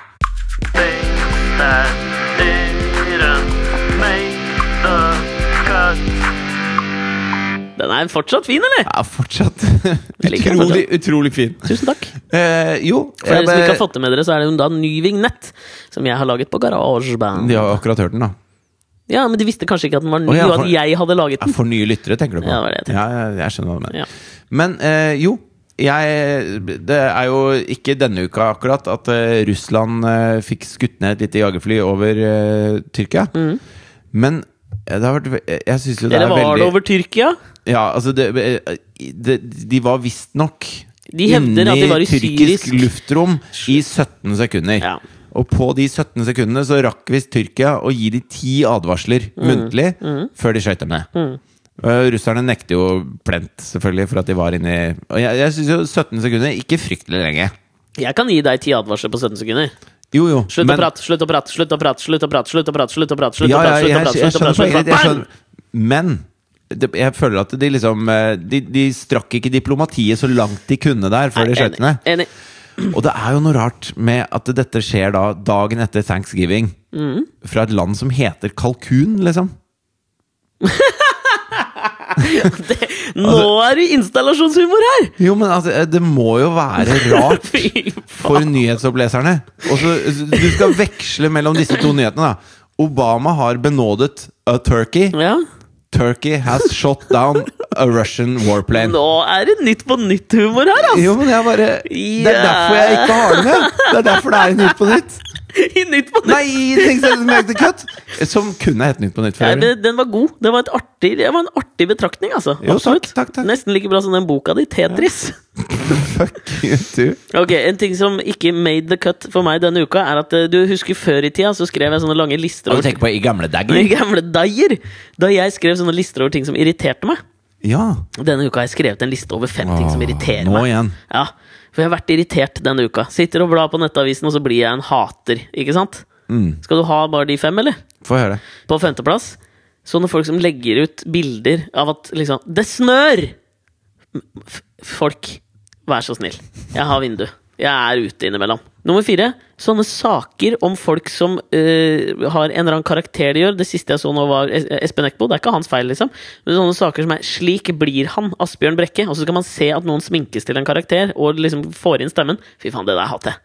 Speaker 4: Things that didn't make the cut.
Speaker 1: Den er fortsatt fin, eller?
Speaker 2: Ja, fortsatt utrolig, utrolig fin.
Speaker 1: Tusen takk.
Speaker 2: Eh, jo,
Speaker 1: For dere som ikke har fått det med dere, så er det jo da en ny vignett som jeg har laget på GarageBand.
Speaker 2: de har jo akkurat hørt den, da.
Speaker 1: Ja, men de visste kanskje ikke at den var ny,
Speaker 2: Å, ja,
Speaker 1: og at jeg hadde laget
Speaker 2: Ja,
Speaker 1: den.
Speaker 2: for nye lyttere, tenker du på?
Speaker 1: Ja, det var det jeg tenkte.
Speaker 2: Ja, jeg, jeg skjønner hva du mener.
Speaker 1: Ja.
Speaker 2: Men eh, jo, jeg, det er jo ikke denne uka akkurat at eh, Russland eh, fikk skutt ned et lite jagerfly over uh, Tyrkia. Men eh, det har vært Jeg syns jo det
Speaker 1: Eller
Speaker 2: er
Speaker 1: var det over Tyrkia?
Speaker 2: Ja, altså det, det, De var visstnok
Speaker 1: inne i
Speaker 2: tyrkisk
Speaker 1: syrisk-
Speaker 2: luftrom i 17 sekunder.
Speaker 1: Ja.
Speaker 2: Og på de 17 sekundene så rakk visst Tyrkia å gi de ti advarsler
Speaker 1: Mm.
Speaker 2: muntlig før de skøyt dem ned. Og russerne nekter jo plent, selvfølgelig, for at de var inni Og jeg, jeg syns jo 17 sekunder ikke fryktelig lenge.
Speaker 1: Jeg kan gi deg ti advarsler på 17 sekunder.
Speaker 2: Jo, jo.
Speaker 1: Slutt
Speaker 2: men-
Speaker 1: å prate, slutt å prate, slutt å prate, slutt å prate, slutt å prate, slutt å prate, slutt å prate, slutt å prate, slutt å prate, slutt å prate.
Speaker 2: Men det, jeg føler at de liksom eh, de, de strakk ikke diplomatiet så langt de kunne der før de skjøt ned. Og det er jo noe rart med at dette skjer da dagen etter thanksgiving.
Speaker 1: Mm.
Speaker 2: Fra et land som heter kalkun, liksom.
Speaker 1: Det, nå er det installasjonshumor her!
Speaker 2: Jo, men altså, det må jo være rart for nyhetsoppleserne. Og så, du skal veksle mellom disse to nyhetene, da. Obama har benådet a Turkey.
Speaker 1: Ja,
Speaker 2: Turkey has shot down a Russian warplane.
Speaker 1: nå er det Nytt på nytt-humor her, altså!
Speaker 2: Jo, men jeg bare Det er derfor jeg ikke har det med! Det er derfor det er Nytt på Nytt.
Speaker 1: I Nytt på nytt.
Speaker 2: Nei, i Things som the Cut! Som kunne hett Nytt på Nytt. Ja,
Speaker 1: det- den var god. Det var, et artig, det var en artig betraktning, altså.
Speaker 2: Jo, takk, takk, takk.
Speaker 1: Nesten like bra som den boka di, Tetris.
Speaker 2: Fuck you too.
Speaker 1: Ok, En ting som ikke made the cut for meg denne uka, er at eh, du husker før i tida så skrev jeg sånne lange lister
Speaker 2: Og du
Speaker 1: over
Speaker 2: tenker på i gamle
Speaker 1: I gamle dager! Da jeg skrev sånne lister over ting som irriterte meg.
Speaker 2: Ja.
Speaker 1: Denne uka har jeg skrevet en liste over fem ting som irriterer
Speaker 2: nå
Speaker 1: meg.
Speaker 2: igjen.
Speaker 1: Ja, For jeg har vært irritert denne uka. Sitter og blar på nettavisen, og så blir jeg en hater. Ikke sant?
Speaker 2: Mm.
Speaker 1: Skal du ha bare de fem, eller?
Speaker 2: Få høre.
Speaker 1: På femteplass sånne folk som legger ut bilder av at liksom Det snør! F folk, vær så snill. Jeg har vindu. Jeg er ute innimellom. Nummer fire. Sånne saker om folk som uh, har en eller annen karakter de gjør. Det siste jeg så nå, var Espen Eckbo. Det er ikke hans feil, liksom. Men sånne saker som er 'Slik blir han', Asbjørn Brekke. Og så skal man se at noen sminkes til en karakter, og liksom får inn stemmen. Fy faen, det der hater jeg.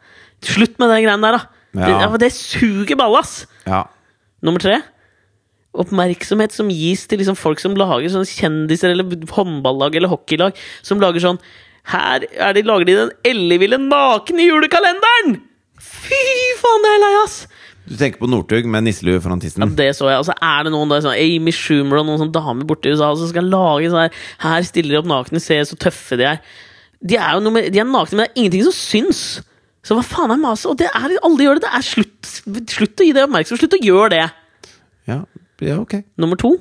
Speaker 1: Slutt med de greiene der, da!
Speaker 2: Ja.
Speaker 1: Det, det suger balle, ass!
Speaker 2: Ja.
Speaker 1: Nummer tre Oppmerksomhet som gis til liksom folk som lager sånne kjendiser eller håndballag eller hockeylag. Som lager sånn Her er de, lager de den elleville nakne julekalenderen! Fy faen, det er lei, ass!
Speaker 2: Du tenker på Northug med nisselue foran tissen?
Speaker 1: Ja, det så jeg. Altså, er det noen der, sånn Amy Schumer og noen sånne damer borte i USA som skal lage sånn her Her stiller de opp nakne, se så tøffe de er. De er jo noe med, de er nakne, men det er ingenting som syns. Så hva faen er maset? Og det er alle gjør det. Det er slutt, slutt å gi det oppmerksomhet. Slutt å gjøre det.
Speaker 2: Ja, ja ok.
Speaker 1: Nummer to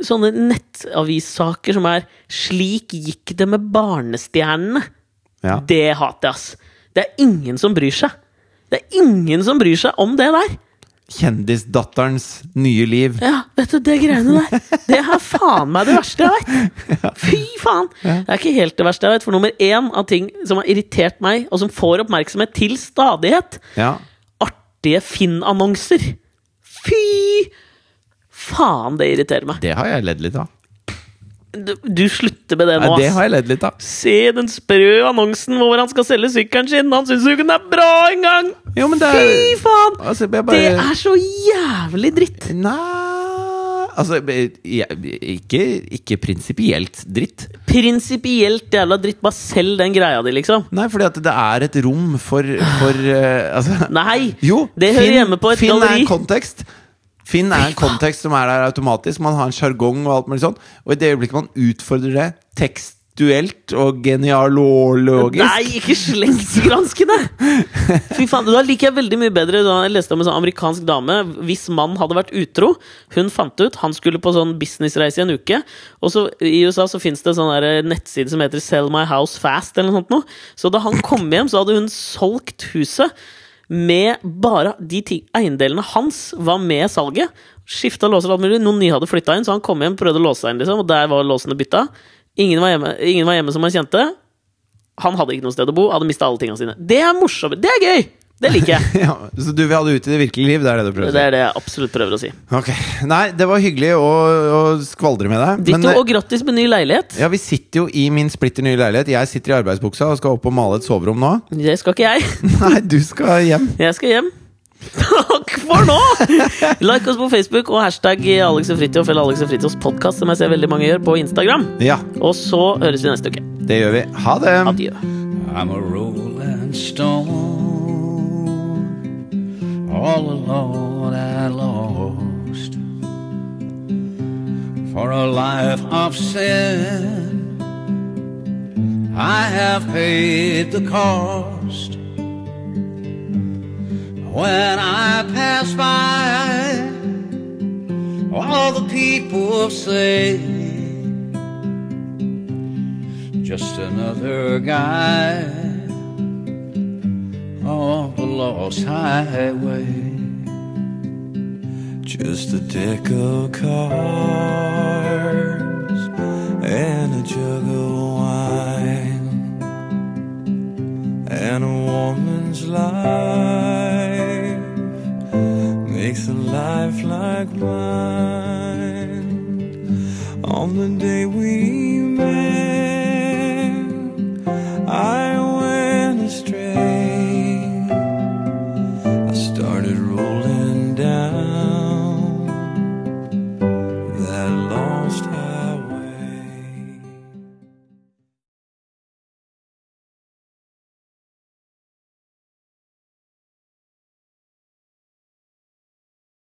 Speaker 1: Sånne nettavissaker som er 'Slik gikk det med barnestjernene'.
Speaker 2: Ja.
Speaker 1: Det hater jeg, ass. Det er ingen som bryr seg. Det er ingen som bryr seg om det der.
Speaker 2: Kjendisdatterens nye liv.
Speaker 1: Ja, vet du, det greiene der. Det er faen meg det verste jeg vet. Fy faen! Det er ikke helt det verste jeg vet. For nummer én av ting som har irritert meg, og som får oppmerksomhet til stadighet,
Speaker 2: Ja.
Speaker 1: artige Finn-annonser. Fy faen, det irriterer meg.
Speaker 2: Det har jeg ledd litt av.
Speaker 1: Du, du slutter med det nå,
Speaker 2: Nei, det
Speaker 1: ass.
Speaker 2: har jeg ledd litt av.
Speaker 1: Se den sprø annonsen hvor han skal selge sykkelen sin! Han syns jo ikke den er bra engang!
Speaker 2: Jo, men det er
Speaker 1: Fy faen!
Speaker 2: Altså, bare...
Speaker 1: Det er så jævlig dritt!
Speaker 2: Nei Altså, ikke, ikke prinsipielt dritt.
Speaker 1: Prinsipielt jævla dritt. Bare selg den greia di, liksom.
Speaker 2: Nei, fordi at det er et rom for, for uh, altså,
Speaker 1: Nei!
Speaker 2: Jo,
Speaker 1: det hører hjemme på et
Speaker 2: Finn er en kontekst. Finn er en kontekst som er der automatisk. Man har en sjargong og alt mulig sånn. Og i det øyeblikket man utfordrer det tekstuelt og genialologisk
Speaker 1: Nei, ikke slektsgranskende! Fy faen, Da liker jeg veldig mye bedre da jeg leste om en sånn amerikansk dame. Hvis mann hadde vært utro, hun fant ut Han skulle på sånn businessreise i en uke. Og så I USA så fins det sånn nettside som heter Sell My House Fast. eller noe sånt noe. Så da han kom hjem, så hadde hun solgt huset med bare de eiendelene hans var med salget. Skifta låser og alt mulig. Noen nye hadde flytta inn, så han kom hjem prøvde å låse seg inn, liksom, og der var låsene bytta. Ingen var hjemme, ingen var hjemme som han kjente. Han hadde ikke noe sted å bo, hadde mista alle tingene sine. Det er morsomt! Det er gøy! Det liker jeg.
Speaker 2: ja, Så du vil ha det ut i det virkelige liv? Det er det du prøver å
Speaker 1: Det er det jeg absolutt prøver å si.
Speaker 2: Ok, Nei, det var hyggelig å, å skvaldre med deg.
Speaker 1: Ditto
Speaker 2: eh,
Speaker 1: og grattis med ny leilighet.
Speaker 2: ja, vi sitter jo i min splitter nye leilighet. Jeg sitter i arbeidsbuksa og skal opp og male et soverom nå.
Speaker 1: Det skal ikke jeg.
Speaker 2: Nei, du skal hjem.
Speaker 1: Jeg skal hjem. Takk for nå! Like oss på Facebook og hashtag Alex og Fritjof eller Alex og Fritjofs podkast, som jeg ser veldig mange gjør, på Instagram.
Speaker 2: Ja.
Speaker 1: Og så høres vi neste uke.
Speaker 2: Det gjør vi. Ha det!
Speaker 1: Adjø.
Speaker 3: I'm a rolling stone. All alone I lost. For a life of sin, I have paid the cost. When I pass by, all the people say, just another guy on the lost highway. Just a deck of cards and a jug of wine and a woman's life makes a life like mine. On the day we